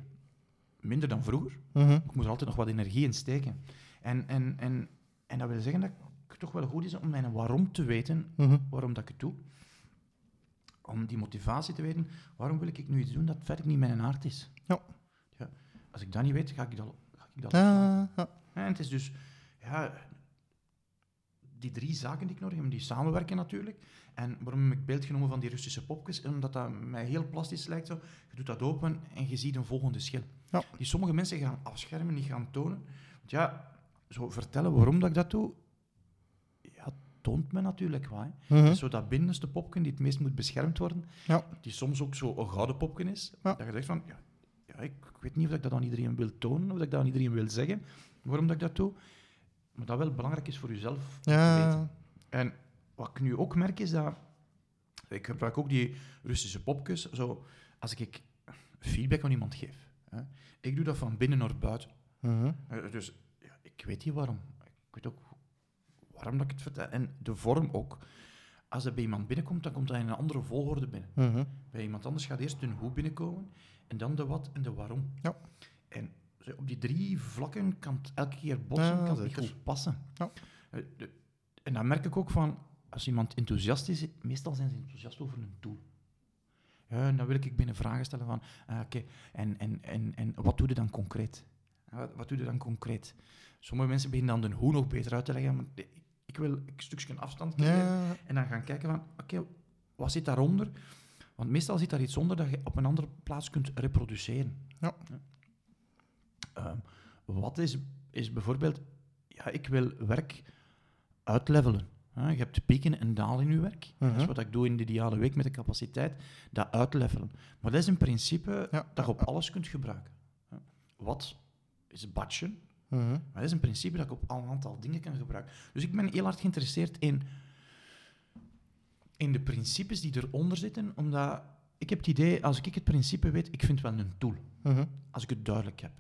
Minder dan vroeger, Mhm. ik moet er altijd nog wat energie in steken. En, en, en, en dat wil zeggen dat het toch wel goed is om mijn waarom te weten, Mhm. waarom dat ik het doe. Om die motivatie te weten, waarom wil ik nu iets doen dat verder niet mijn aard is. Ja. Ja, als ik dat niet weet, ga ik dat, ga ik dat loslaten. Ja, ja. En het is dus, ja, die drie zaken die ik nodig heb, die samenwerken natuurlijk. En waarom heb ik beeld genomen van die Russische popjes? Omdat dat mij heel plastisch lijkt zo. Je doet dat open en je ziet een volgende schil. Ja. Die sommige mensen gaan afschermen, niet gaan tonen. Want ja, zo vertellen waarom dat ik dat doe, toont me natuurlijk wat. hè. Mhm. Zo dat binnenste popje die het meest moet beschermd worden, Ja. die soms ook zo een gouden popje is, Ja. dat je zegt van, ja, ja, ik, weet niet of ik dat aan iedereen wil tonen, of dat ik dat aan iedereen wil zeggen, waarom dat ik dat doe, maar dat wel belangrijk is voor jezelf te weten. En wat ik nu ook merk is dat, ik gebruik ook die Russische popjes, zo, als ik feedback aan iemand geef. Hè. Ik doe dat van binnen naar buiten. Mhm. Eh, Dus ja, ik weet niet waarom. Ik weet ook waarom dat ik het vertel. En de vorm ook. Als dat bij iemand binnenkomt, dan komt dat in een andere volgorde binnen. Mhm. Bij iemand anders gaat eerst een hoe binnenkomen, en dan de wat en de waarom. Ja. En op die drie vlakken kan het elke keer botsen, Ja, kan het niet goed passen. Ja. Eh, En dan merk ik ook van, als iemand enthousiast is, meestal zijn ze enthousiast over een doel. Ja, en dan wil ik binnen vragen stellen van, ah, oké, en, en, en, en wat doe je dan concreet? Wat, wat doe je dan concreet? Sommige mensen beginnen dan de hoe nog beter uit te leggen, maar ik- ik wil een stukje afstand creëren. Ja, En dan gaan kijken van, oké, wat zit daaronder? Want meestal zit daar iets onder dat je op een andere plaats kunt reproduceren. Ja. Ehm, wat is, is bijvoorbeeld, ja, ik wil werk uitlevelen. je hebt pieken en dalen in je werk. Dat is Mhm. wat ik doe in de ideale week met de capaciteit, dat uitlevelen. Maar dat is een principe Ja, dat je op alles kunt gebruiken. Wat is batchen? Mhm. Maar dat is een principe dat ik op al een aantal dingen kan gebruiken. Dus ik ben heel hard geïnteresseerd in, in de principes die eronder zitten, omdat ik heb het idee, als ik het principe weet, ik vind wel een tool, Mhm. als ik het duidelijk heb.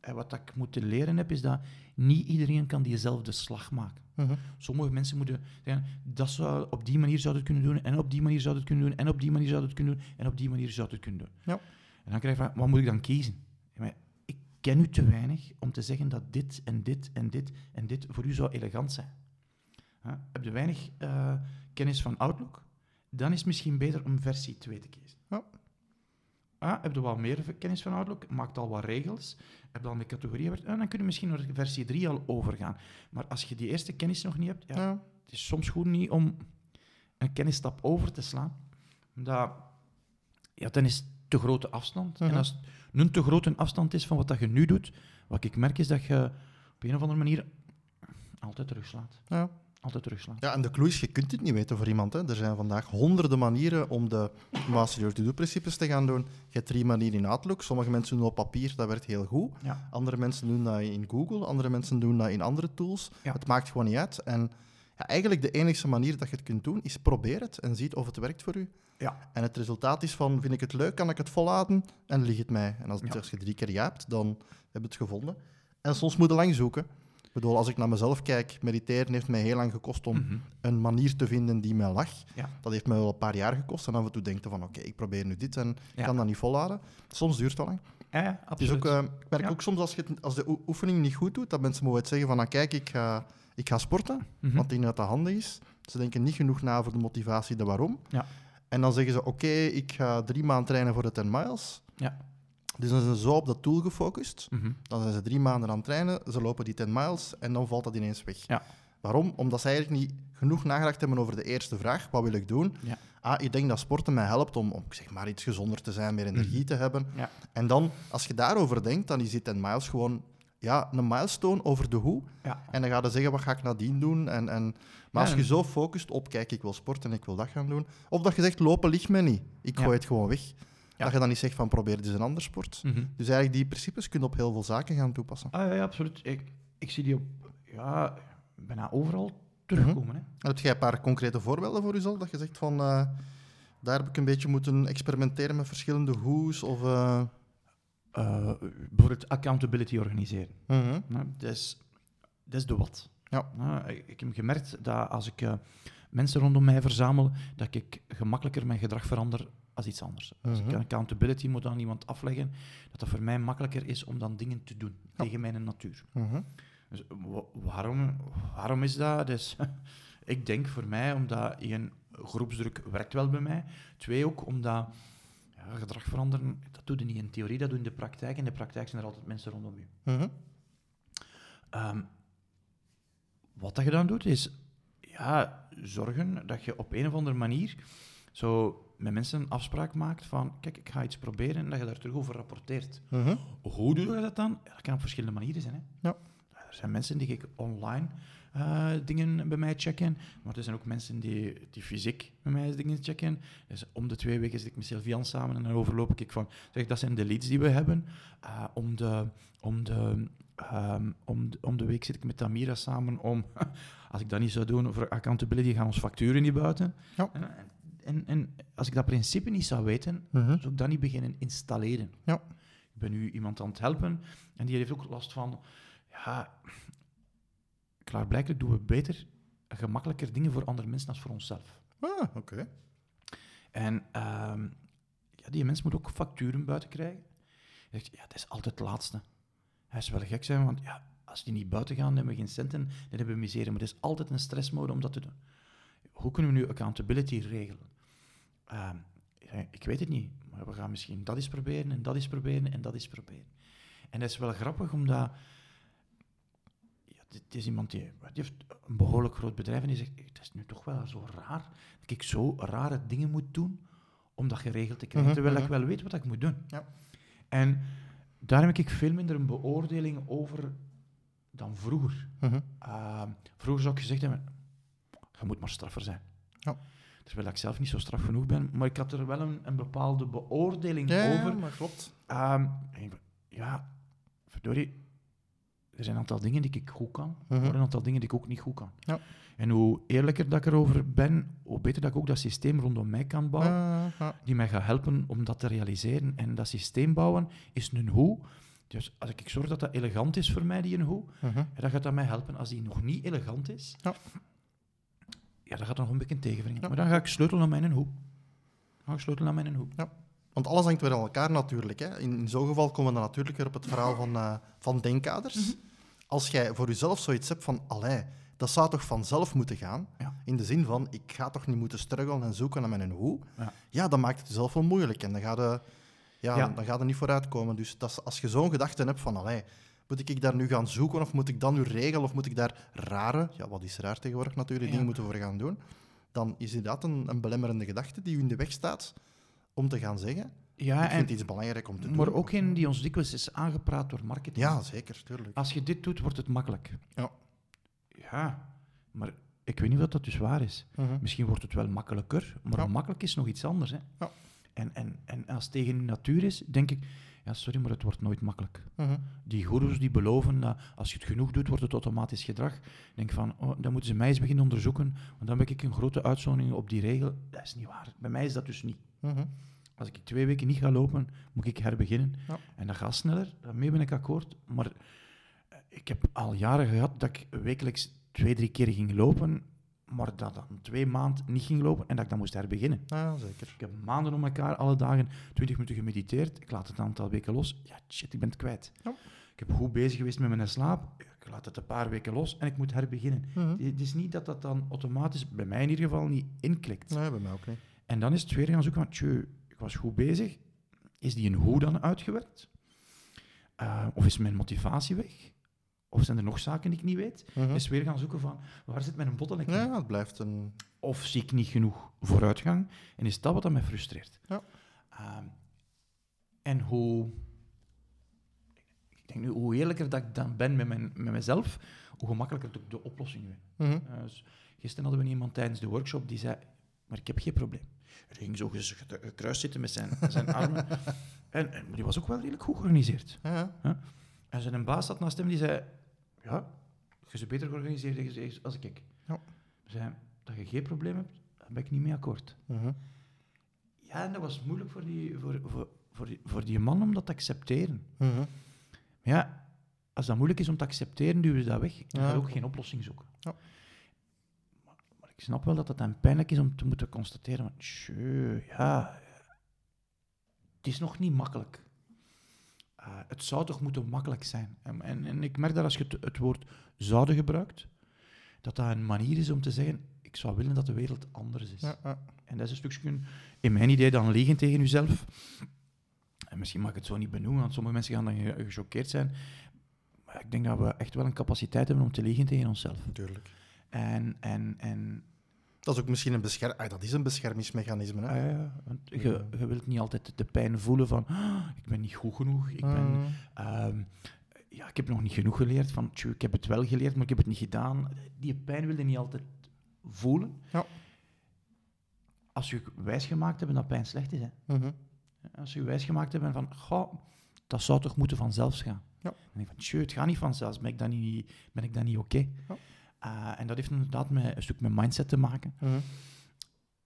En wat ik moeten leren heb, is dat niet iedereen kan diezelfde slag maken. Mhm. Sommige mensen moeten zeggen, dat zou, op die manier zou het kunnen doen, en op die manier zou het kunnen doen, en op die manier zou het kunnen doen, en op die manier zou het kunnen doen. Ja. En dan krijg je van, wat moet ik dan kiezen? Ken u te weinig om te zeggen dat dit en dit en dit en dit voor u zou elegant zijn. Ja, heb je weinig eh, kennis van Outlook? Dan is het misschien beter om versie 2 te kiezen. Ja. Ah, heb je wat meer kennis van Outlook? Maakt al wat regels. Heb je al de categorieën? Ah, dan kun je misschien naar versie 3 al overgaan. Maar als je die eerste kennis nog niet hebt, ja, Ja. het is soms goed niet om een kennisstap over te slaan. Omdat, ja, dan is te grote afstand. Mhm. En als het een te grote afstand is van wat dat je nu doet, wat ik merk is dat je op een of andere manier altijd terugslaat. Ja. Altijd terugslaat. Ja, en de clue is, je kunt het niet weten voor iemand. Hè. Er zijn vandaag honderden manieren om de Master Your To-Do-principes te gaan doen. Je hebt drie manieren in Outlook. Sommige mensen doen op papier, dat werkt heel goed. Ja. Andere mensen doen dat in Google, andere mensen doen dat in andere tools. Ja. Het maakt gewoon niet uit. En ja, eigenlijk de enige manier dat je het kunt doen, is probeer het en ziet of het werkt voor u. Ja. En het resultaat is van, vind ik het leuk, kan ik het volhouden? En ligt het mij. En als, Ja. als je drie keer ja hebt, dan heb je het gevonden. En soms moet je lang zoeken. Ik bedoel, als ik naar mezelf kijk, mediteren heeft mij heel lang gekost om Mhm. een manier te vinden die mij lag. Ja. Dat heeft mij wel een paar jaar gekost. En af en toe denk je van, oké, ik probeer nu dit en ik Ja. kan dat niet volhouden. Soms duurt het wel lang. Ja, ja, Het is absoluut. ook, eh, ik merk ook soms als, je als de oe- oefening niet goed doet, dat mensen moeten zeggen van, ah, kijk, ik ga, ik ga sporten, Mhm. want ik denk dat dat handig is. Ze denken niet genoeg na voor de motivatie, de waarom. Ja. En dan zeggen ze, oké, ik ga drie maanden trainen voor de 10 miles. Ja. Dus dan zijn ze zo op dat doel gefocust. Mhm. Dan zijn ze drie maanden aan het trainen, ze lopen die 10 miles en dan valt dat ineens weg. Ja. Waarom? Omdat ze eigenlijk niet genoeg nagedacht hebben over de eerste vraag, wat wil ik doen? Ja. Ah, ik denk dat sporten mij helpt om, om zeg maar, iets gezonder te zijn, meer energie te hebben. Mhm. Ja. En dan, als je daarover denkt, dan is die 10 miles gewoon ja, een milestone over de hoe. Ja. En dan ga je zeggen, wat ga ik nadien doen? En, en, maar als je zo focust op, kijk, ik wil sporten en ik wil dat gaan doen. Of dat je zegt, lopen ligt mij niet. Ik Ja. gooi het gewoon weg. Dat je dan niet zegt van, probeer eens een ander sport. Mhm. Dus eigenlijk die principes kun je op heel veel zaken gaan toepassen. Ah, ja, ja, absoluut. Ik, ik zie die op, ja, bijna overal terugkomen. hè. Heb jij een paar concrete voorbeelden voor jezelf? Dat je zegt van, eh, daar heb ik een beetje moeten experimenteren met verschillende hoes of... eh, Eh, bijvoorbeeld accountability organiseren. mhm. Nou, dat, is, dat is de wat. Ja. Nou, ik, ik heb gemerkt dat als ik eh, mensen rondom mij verzamel, dat ik gemakkelijker mijn gedrag verander als iets anders. Als ik Mhm. accountability moet aan iemand afleggen, dat het voor mij makkelijker is om dan dingen te doen Ja. tegen mijn natuur. Mhm. Dus wa- waarom, waarom is dat? Dus, ik denk voor mij, omdat één, groepsdruk werkt wel bij mij. Twee, ook omdat ja, gedrag veranderen, dat doe je niet in theorie, dat doe je in de praktijk. In de praktijk zijn er altijd mensen rondom je. Mhm. Ehm, wat dat je dan doet, is ja, zorgen dat je op een of andere manier zo met mensen een afspraak maakt van, kijk, ik ga iets proberen en dat je daar terug over rapporteert. Mhm. Hoe doe je dat dan? Ja, dat kan op verschillende manieren zijn. Hè? Ja. Er zijn mensen die ik online eh, dingen bij mij checken, maar er zijn ook mensen die, die fysiek bij mij dingen checken. Dus om de twee weken zit ik met Sylvian samen en dan overloop ik van, zeg, dat zijn de leads die we hebben. Eh, om, de, om, de, ehm, om, de, om de week zit ik met Tamira samen om, als ik dat niet zou doen voor accountability, gaan ons facturen niet buiten. Ja. En, en, en als ik dat principe niet zou weten, Mhm. zou ik dat niet beginnen installeren. Ja. Ik ben nu iemand aan het helpen en die heeft ook last van, ja, klaarblijkelijk doen we beter, gemakkelijker dingen voor andere mensen dan voor onszelf. Ah, oké. En ehm, ja, die mens moet ook facturen buiten krijgen. Hij zegt, ja, het is altijd het laatste. Hij is wel gek zijn, want ja, als die niet buiten gaan, dan hebben we geen centen, dan hebben we misere. Maar het is altijd een stressmode om dat te doen. Hoe kunnen we nu accountability regelen? Ja, ik weet het niet, maar we gaan misschien dat eens proberen en dat eens proberen en dat eens proberen. En dat is wel grappig, omdat dit is iemand die, die heeft een behoorlijk groot bedrijf en die zegt, het is nu toch wel zo raar dat ik zo rare dingen moet doen om dat geregeld te krijgen, Mhm, terwijl mhm. ik wel weet wat ik moet doen. Ja. En daar heb ik veel minder een beoordeling over dan vroeger. Mhm. Ehm, vroeger zou ik gezegd hebben, je moet maar straffer zijn. Ja. Terwijl ik zelf niet zo straf genoeg ben, maar ik had er wel een, een bepaalde beoordeling Ja, ja, over. maar klopt. Ehm, ja, verdorie, er zijn een aantal dingen die ik goed kan, Mhm. maar een aantal dingen die ik ook niet goed kan. Ja. En hoe eerlijker dat ik erover ben, hoe beter dat ik ook dat systeem rondom mij kan bouwen, Ah, die mij gaat helpen om dat te realiseren. En dat systeem bouwen is een hoe. Dus als ik zorg dat dat elegant is voor mij, die een hoe, Mhm. ja, dan gaat dat mij helpen. Als die nog niet elegant is, Ja. ja, dan gaat dat nog een beetje tegenbrengen. Ja. Maar dan ga ik sleutelen aan mijn hoe. Dan ga ik sleutelen aan mijn hoe. Want alles hangt weer aan elkaar natuurlijk. Hè. In, in zo'n geval komen we dan natuurlijk weer op het verhaal van, eh, van denkkaders. Mhm. Als jij voor jezelf zoiets hebt van, allee, dat zou toch vanzelf moeten gaan? Ja. In de zin van, ik ga toch niet moeten struggelen en zoeken naar mijn hoe? Ja. Ja, dan maakt het jezelf wel moeilijk. En dan ga je, ja, Ja. Dan ga je er niet vooruitkomen. Dus dat als je zo'n gedachte hebt van, allee, moet ik daar nu gaan zoeken of moet ik dat nu regelen of moet ik daar rare, ja, wat is raar tegenwoordig natuurlijk, dingen moeten voor gaan doen? dan is inderdaad een, een belemmerende gedachte die u in de weg staat om te gaan zeggen. Ja, ik vind en, iets belangrijk om te doen. maar ook een die ons dikwijls is aangepraat door marketing. Ja, zeker, tuurlijk. Als je dit doet, wordt het makkelijk. Ja. Ja, maar ik weet niet of dat dus waar is. Mhm. Misschien wordt het wel makkelijker, maar Ja. makkelijk is nog iets anders. Hè? Ja. En, en, en als het tegen de natuur is, denk ik, ja, sorry, maar het wordt nooit makkelijk. Mhm. Die goeroes die beloven dat als je het genoeg doet, wordt het automatisch gedrag. Denk van, oh, dan moeten ze mij eens beginnen onderzoeken, want dan ben ik een grote uitzondering op die regel. Dat is niet waar. Bij mij is dat dus niet. Mhm. Als ik twee weken niet ga lopen, moet ik herbeginnen. Ja. En dat gaat sneller, daarmee ben ik akkoord. Maar eh, ik heb al jaren gehad dat ik wekelijks twee, drie keer ging lopen, maar dat dan twee maanden niet ging lopen en dat ik dan moest herbeginnen. Ja, zeker. Ik heb maanden om elkaar, alle dagen, 20 minuten gemediteerd. Ik laat het een aantal weken los. Ja, shit, ik ben het kwijt. Ja. Ik heb goed bezig geweest met mijn slaap. Ik laat het een paar weken los en ik moet herbeginnen. Mhm. Het is niet dat dat dan automatisch, bij mij in ieder geval, niet inklikt. Nee, bij mij ook niet. En dan is het weer gaan zoeken van, tjö, ik was goed bezig. Is die een hoe dan uitgewerkt? Eh, of is mijn motivatie weg? Of zijn er nog zaken die ik niet weet? Mhm. Is weer gaan zoeken van, waar zit mijn bottleneck? Ja, het blijft een... Of zie ik niet genoeg vooruitgang? En is dat wat dat mij frustreert? Ja. Ehm, en hoe... Ik denk nu, hoe eerlijker dat ik dan ben met, mijn, met mezelf, hoe gemakkelijker ik de oplossing vind. Mhm. Uh, dus gisteren hadden we iemand tijdens de workshop die zei, maar ik heb geen probleem. Hij ging zo gekruist zitten met zijn, zijn armen. En, en die was ook wel redelijk goed georganiseerd. Ja. En zijn baas zat naast hem die zei, ja, je bent beter georganiseerd als ik. Ja. Zei, dat je geen probleem hebt, daar ben ik niet mee akkoord. Mhm. Ja, en dat was moeilijk voor die, voor, voor, voor, die, voor die man om dat te accepteren. Mhm. Maar ja, als dat moeilijk is om te accepteren, duwen ze dat weg. Dan Ja, ga je ook geen oplossing zoeken. Ja. Maar, maar ik snap wel dat het dan pijnlijk is om te moeten constateren van, tjö, ja, het is nog niet makkelijk. Eh, het zou toch moeten makkelijk zijn. En, en, en ik merk dat als je het, het woord zouden gebruikt, dat dat een manier is om te zeggen, ik zou willen dat de wereld anders is. Ja, ja. En dat is een stukje, in mijn idee, dan liegen tegen jezelf. En misschien mag ik het zo niet benoemen, want sommige mensen gaan dan ge- gechoqueerd zijn. Maar ik denk dat we echt wel een capaciteit hebben om te liegen tegen onszelf. Natuurlijk. En, en, en Dat is ook misschien een, bescher ah, dat is een beschermingsmechanisme. Hè? ah ja, want je, je wilt niet altijd de pijn voelen van, "Ah, ik ben niet goed genoeg, ik ben... Mhm. Ehm, ja, ik heb nog niet genoeg geleerd. Van, ik heb het wel geleerd, maar ik heb het niet gedaan. Die pijn wil je niet altijd voelen. Ja. Als je wijsgemaakt hebt dat pijn slecht is. Hè. Mhm. Als je wijsgemaakt hebt van, goh, dat zou toch moeten vanzelf gaan. Ja. Dan denk ik van, tjoe, het gaat niet vanzelf. Ben ik dan niet, ben ik dan niet oké? Ja. Eh, en dat heeft inderdaad met, een stuk met mindset te maken. Mhm.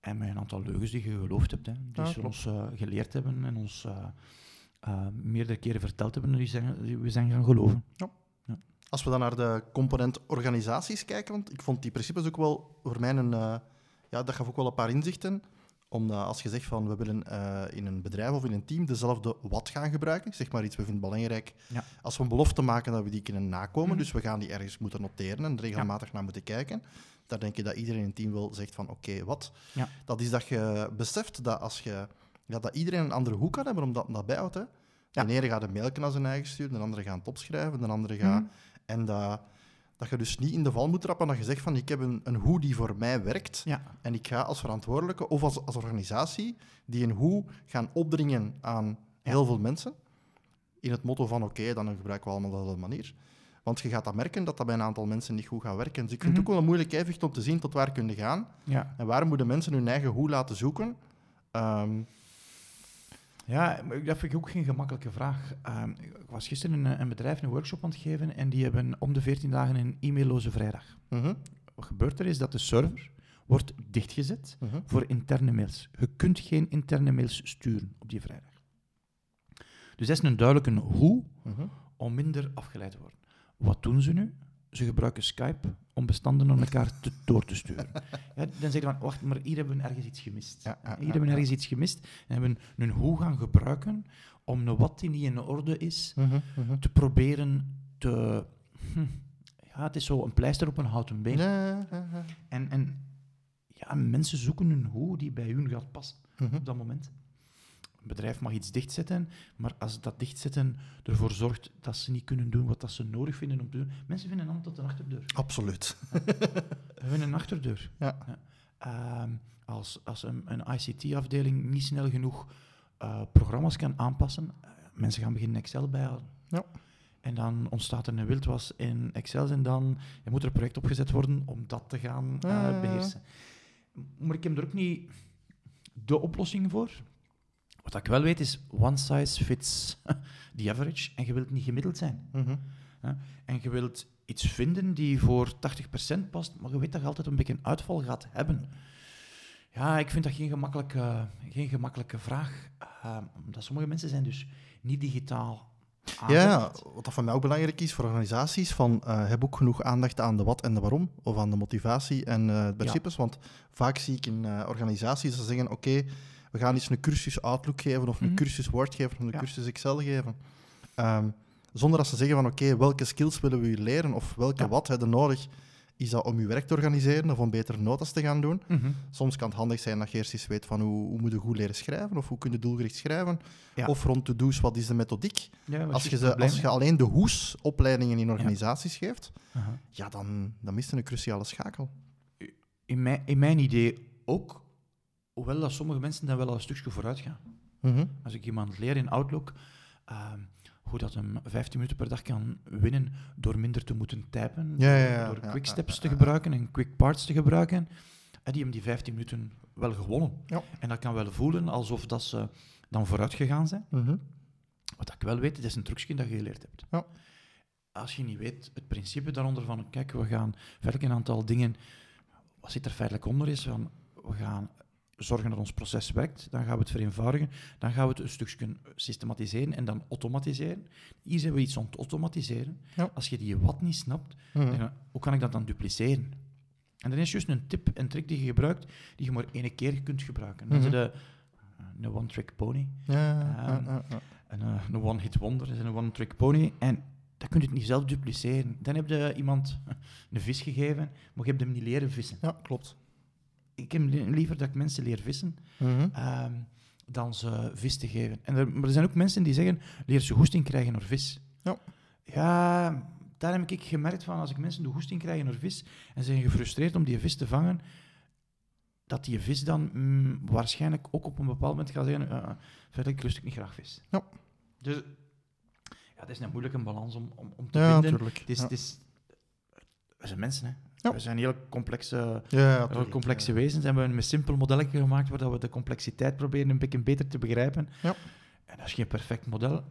En met een aantal leugens die je geloofd hebt. Hè, die Ja, ze ons eh, geleerd hebben en ons eh, meerdere keren verteld hebben en die, zijn, die we zijn gaan geloven. Als we dan naar de component organisaties kijken, want ik vond die principes ook wel voor mij een... ja, dat gaf ook wel een paar inzichten. Omdat als je zegt van we willen eh, in een bedrijf of in een team dezelfde wat gaan gebruiken, zeg maar iets, we vinden het belangrijk Ja. als we een belofte maken dat we die kunnen nakomen, Mhm. dus we gaan die ergens moeten noteren en regelmatig naar moeten kijken. Daar denk je dat iedereen in het team wel zegt van oké, wat? Ja. Dat is dat je beseft dat als je... Ja, dat iedereen een andere hoek kan hebben, omdat dat bijhoudt. Hè. De ene gaat een mailje naar zijn eigen sturen, de andere gaat het opschrijven, de andere gaat... Mhm. En dat, dat je dus niet in de val moet trappen dat je zegt van ik heb een, een hoe die voor mij werkt Ja. en ik ga als verantwoordelijke of als, als organisatie die een hoe gaan opdringen aan heel veel mensen. In het motto van oké, dan gebruiken we allemaal dezelfde manier. Want je gaat dat merken dat dat bij een aantal mensen niet goed gaat werken. Dus ik vind het Mhm. ook wel een moeilijk evenwicht om te zien tot waar kunnen gaan. Ja. En waar moeten mensen hun eigen hoe laten zoeken. Ehm, Ja, dat vind ik ook geen gemakkelijke vraag. Ehm, ik was gisteren in een, een bedrijf een workshop aan het geven en die hebben om de 14 dagen een e-mailloze vrijdag. mhm, Wat gebeurt er is dat de server wordt dichtgezet mhm. voor interne mails. Je kunt geen interne mails sturen op die vrijdag. Dus dat is een duidelijke hoe mhm. om minder afgeleid te worden. Wat doen ze nu? Ze gebruiken Skype om bestanden naar elkaar te, door te sturen. Ja, dan zeg je van, wacht, maar hier hebben we ergens iets gemist. Ja, ja, hier hebben we ergens iets gemist en hebben een hoe gaan gebruiken om een wat die niet in orde is, Mhm, mhm. te proberen te... hm, ja, het is zo een pleister op een houten been. En, en ja, mensen zoeken een hoe die bij hun gaat passen Mhm. op dat moment. Een bedrijf mag iets dichtzetten, maar als dat dichtzetten ervoor zorgt dat ze niet kunnen doen wat dat ze nodig vinden om te doen. Mensen vinden altijd een achterdeur. Absoluut. We vinden een achterdeur. Ja. ehm, als, als een, een ICT-afdeling niet snel genoeg eh, programma's kan aanpassen, eh, mensen gaan beginnen Excel bijhouden. Ja. En dan ontstaat er een wildwas in Excel en dan moet er een project opgezet worden om dat te gaan eh, Ja, ja, ja. beheersen. Maar ik heb er ook niet de oplossing voor. Wat ik wel weet is, one size fits the average. En je wilt niet gemiddeld zijn. Mhm. En je wilt iets vinden die voor 80% past, maar je weet dat je altijd een beetje een uitval gaat hebben. Ja, ik vind dat geen gemakkelijke, geen gemakkelijke vraag. eh, omdat sommige mensen zijn dus niet digitaal Ja, aangelegd. wat dat voor mij ook belangrijk is voor organisaties, van uh, heb ook genoeg aandacht aan de wat en de waarom, of aan de motivatie en uh, de principes. Want vaak zie ik in uh, organisaties dat ze zeggen, oké, we gaan eens een cursus Outlook geven, of een Mhm. cursus Word geven, of een Ja. cursus Excel geven. Ehm, zonder dat ze zeggen van, oké, welke skills willen we u leren, of welke Ja. wat hebben nodig. Is dat om uw werk te organiseren of om betere notas te gaan doen? Mhm. Soms kan het handig zijn dat je eerst eens weet van hoe, hoe moet je goed leren schrijven, of hoe kun je doelgericht schrijven. Ja. Of rond to-do's, wat is de methodiek? Ja, Als je, ze, als je alleen de hoes-opleidingen in organisaties geeft, ja, dan, dan mist je een cruciale schakel. in, mijn, in mijn idee ook, hoewel dat sommige mensen dan wel een stukje vooruit gaan. Mhm. Als ik iemand leer in Outlook ehm, hoe dat hem 15 minuten per dag kan winnen door minder te moeten typen, Ja, ja, ja. door quick steps te gebruiken en quick parts te gebruiken, en die hem die 15 minuten wel gewonnen. Ja. En dat kan wel voelen alsof dat ze dan vooruit gegaan zijn. Mhm. Wat ik wel weet, het is een trucje dat je geleerd hebt. Ja. Als je niet weet, het principe daaronder van, kijk, we gaan feitelijk een aantal dingen, wat zit er feitelijk onder is, van, we gaan zorgen dat ons proces werkt, dan gaan we het vereenvoudigen, dan gaan we het een stukje systematiseren en dan automatiseren. Hier zijn we iets aan het automatiseren. Ja. Als je die wat niet snapt, Mhm. dan, hoe kan ik dat dan dupliceren? En dan is juist een tip en trick die je gebruikt, die je maar één keer kunt gebruiken. Dat Mhm. is de, een one-trick pony. Ja, Ehm, ja. Een, eh, een one-hit wonder, is een one-trick pony. En dat kun je het niet zelf dupliceren. Dan heb je iemand een vis gegeven, maar je hebt hem niet leren vissen. Ja, klopt. Ik heb li- liever dat ik mensen leer vissen, Mhm. ehm, dan ze vis te geven. En er, maar er zijn ook mensen die zeggen, leer ze goesting krijgen door vis. Ja. Ja, daar heb ik gemerkt van, als ik mensen de goesting krijgen door vis, en ze zijn gefrustreerd om die vis te vangen, dat die vis dan mm, waarschijnlijk ook op een bepaald moment gaat zeggen, uh, verder, ik lust ik niet graag vis. Ja. Dus ja, het is een moeilijke balans om, om, om te Ja, vinden. natuurlijk. Het is, Ja. het is, we zijn mensen, hè. Ja. We zijn heel complexe, Ja, ja, heel tuurlijk. complexe Ja. wezens. En we hebben een simpel modelletje gemaakt waar dat we de complexiteit proberen een beetje beter te begrijpen. Ja. En dat is geen perfect model.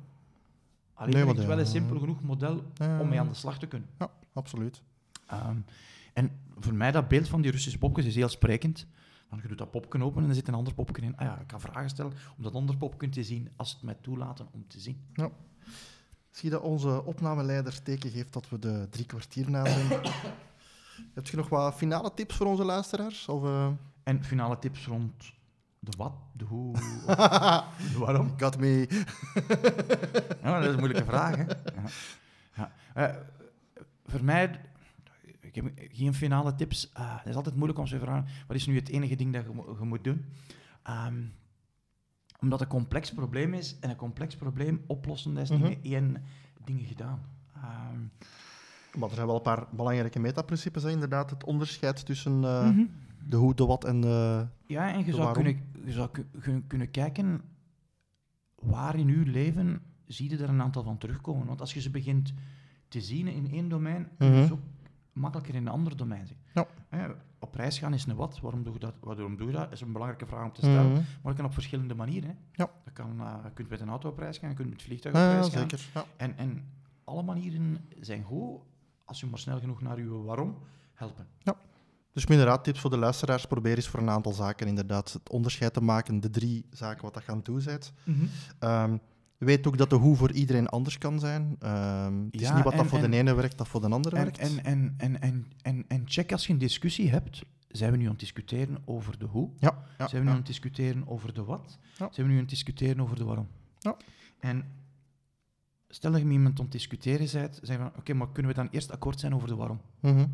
Alleen Nee, maar het de- wel een simpel genoeg model Ja, om mee aan de slag te kunnen. Ja, absoluut. Ehm, en voor mij, dat beeld van die Russische popjes is heel sprekend. Want je doet dat popken open en er zit een ander popken in. Ah ja, ik kan vragen stellen om dat andere popken te zien als het mij toelaten om te zien. Zie je dat onze opnameleider teken geeft dat we de drie kwartier na zijn? Heb je nog wat finale tips voor onze luisteraars? Of, eh? En finale tips rond de wat, de hoe, de waarom. Got me. Ja, dat is een moeilijke vraag. Hè? Ja. Ja. Eh, voor mij, ik heb geen finale tips. Ah, het is altijd moeilijk om te vragen, wat is nu het enige ding dat je, mo- je moet doen? Ehm, omdat het een complex probleem is, en een complex probleem oplossen, dat is niet met één ding gedaan. Ehm, Maar er zijn wel een paar belangrijke metaprincipes. Hè? Inderdaad, het onderscheid tussen eh, mhm. de hoe, de wat en de... Ja, en je zou, waarom? kunnen, je zou kunnen kijken waar in je leven zie je er een aantal van terugkomen. Want als je ze begint te zien in één domein, kun je Mhm. ze ook makkelijker in een ander domein zien. Ja. Hè, op reis gaan is een wat. Waarom doe je dat? Waarom doe je dat? is een belangrijke vraag om te stellen. Mhm. Maar dat kan op verschillende manieren. Hè. Ja. Dat kan, eh, je kunt met een auto op reis gaan, je kunt met het vliegtuig op ja, reis gaan. zeker. Ja. En, en alle manieren zijn goed als je maar snel genoeg naar je waarom helpen. Dus inderdaad, tips voor de luisteraars. Probeer eens voor een aantal zaken inderdaad het onderscheid te maken. De drie zaken wat dat gaan toe bent. Ehm, weet ook dat de hoe voor iedereen anders kan zijn. Ehm, het is Ja, niet wat dat voor en- de ene werkt, dat voor de andere En, werkt. en, en, en, en, en, en check als je een discussie hebt, zijn we nu aan het discussiëren over de hoe? ja, ja, zijn we nu ja. aan het discussiëren over de wat? Ja. Zijn we nu aan het discussiëren over de waarom? Ja. En stel dat je met iemand aan het discussiëren bent, zeg van, oké, maar kunnen we dan eerst akkoord zijn over de waarom? Mhm.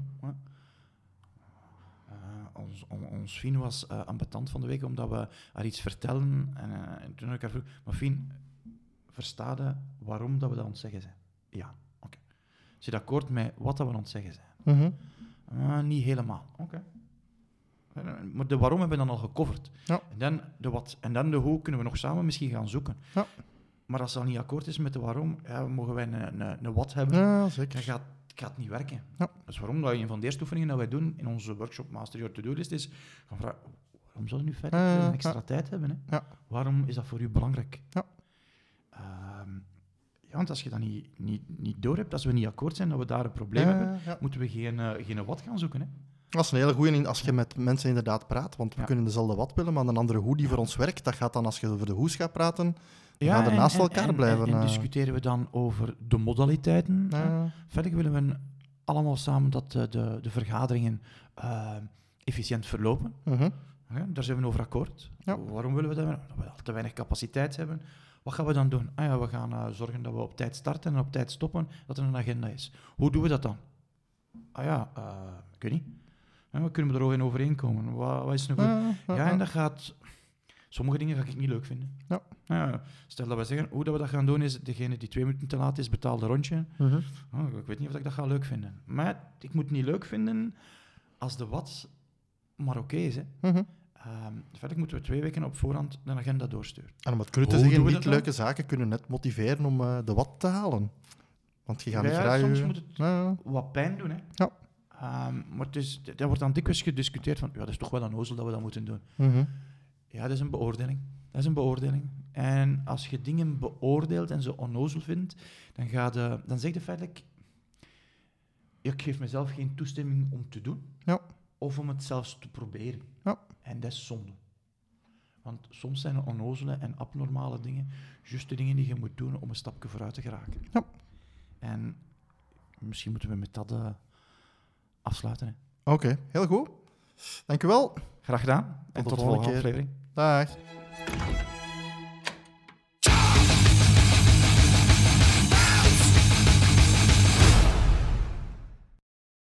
Eh, ons, on- ons Fien was eh ambetant van de week, omdat we haar iets vertellen. En, eh, en toen heb ik haar vroeg, maar Fien, versta je waarom dat we dat aan het zeggen zijn? Ja, oké. Je het akkoord met wat dat we aan het zeggen zijn? Mhm. Ah, niet helemaal. Oké. Maar de waarom hebben we dan al gecoverd. Ja. En, dan de wat, en dan de hoe kunnen we nog samen misschien gaan zoeken. Ja. Maar als dat niet akkoord is met de waarom, ja, mogen wij een, een, een wat hebben, Ja, dan zeker. gaat het gaat niet werken. Ja. Is waarom dat een van de eerste oefeningen dat wij doen in onze workshop Master Your To-Do List is gaan vragen, waarom zou je nu verder een extra ja. tijd hebben? Hè? Waarom is dat voor u belangrijk? Ja. Ehm, ja, want als je dat niet, niet, niet door hebt, als we niet akkoord zijn dat we daar een probleem hebben, moeten we geen, eh, geen wat gaan zoeken. Hè? Dat is een hele goeie als je met mensen inderdaad praat, want we Ja. kunnen dezelfde wat willen, maar een andere hoe die voor ons werkt, dat gaat dan als je over de hoes gaat praten, we gaan er naast elkaar en- blijven. En, en eh. discussiëren we dan over de modaliteiten. Ja, Verder willen we allemaal samen dat de, de, de vergaderingen eh, efficiënt verlopen. mhm. Ja, daar zijn we over akkoord. Ja. Waarom willen we dat? Dat we te weinig capaciteit hebben. Wat gaan we dan doen? Ah ja, we gaan eh, zorgen dat we op tijd starten en op tijd stoppen, dat er een agenda is. Hoe doen we dat dan? Ah ja, eh, ik weet niet. Ja, we kunnen we er ook in overeenkomen? Wat, wat is een goed? Ja, ja, Ja, en ja. dat gaat... Sommige dingen ga ik niet leuk vinden. Ja. Ja, stel dat we zeggen, hoe dat we dat gaan doen is, degene die twee minuten te laat is, betaalt een rondje. Mhm. Oh, ik weet niet of ik dat ga leuk vinden. Maar ik moet het niet leuk vinden als de wat maar oké is. Hè. Mhm. Ehm, verder moeten we twee weken op voorhand een agenda doorsturen. En om het cru te zeggen, niet leuke zaken kunnen net motiveren om eh, de wat te halen. Want je gaat niet graag... soms je- moet het Ja, wat pijn doen. Hè. Ja. Ehm, maar het is, er wordt dan dikwijls gediscuteerd van, ja, dat is toch wel een ozel dat we dat moeten doen. Mhm. Ja, dat is een beoordeling. Dat is een beoordeling. En als je dingen beoordeelt en ze onnozel vindt, dan, ga je, dan zeg je feitelijk... Ik geef mezelf geen toestemming om te doen. Ja. Of om het zelfs te proberen. Ja. En dat is zonde. Want soms zijn er onnozele en abnormale dingen juist de dingen die je moet doen om een stapje vooruit te geraken. Ja. En misschien moeten we met dat eh, afsluiten. Oké, heel goed. Dankjewel. Graag gedaan. en de tot de volgende aflevering. Dag.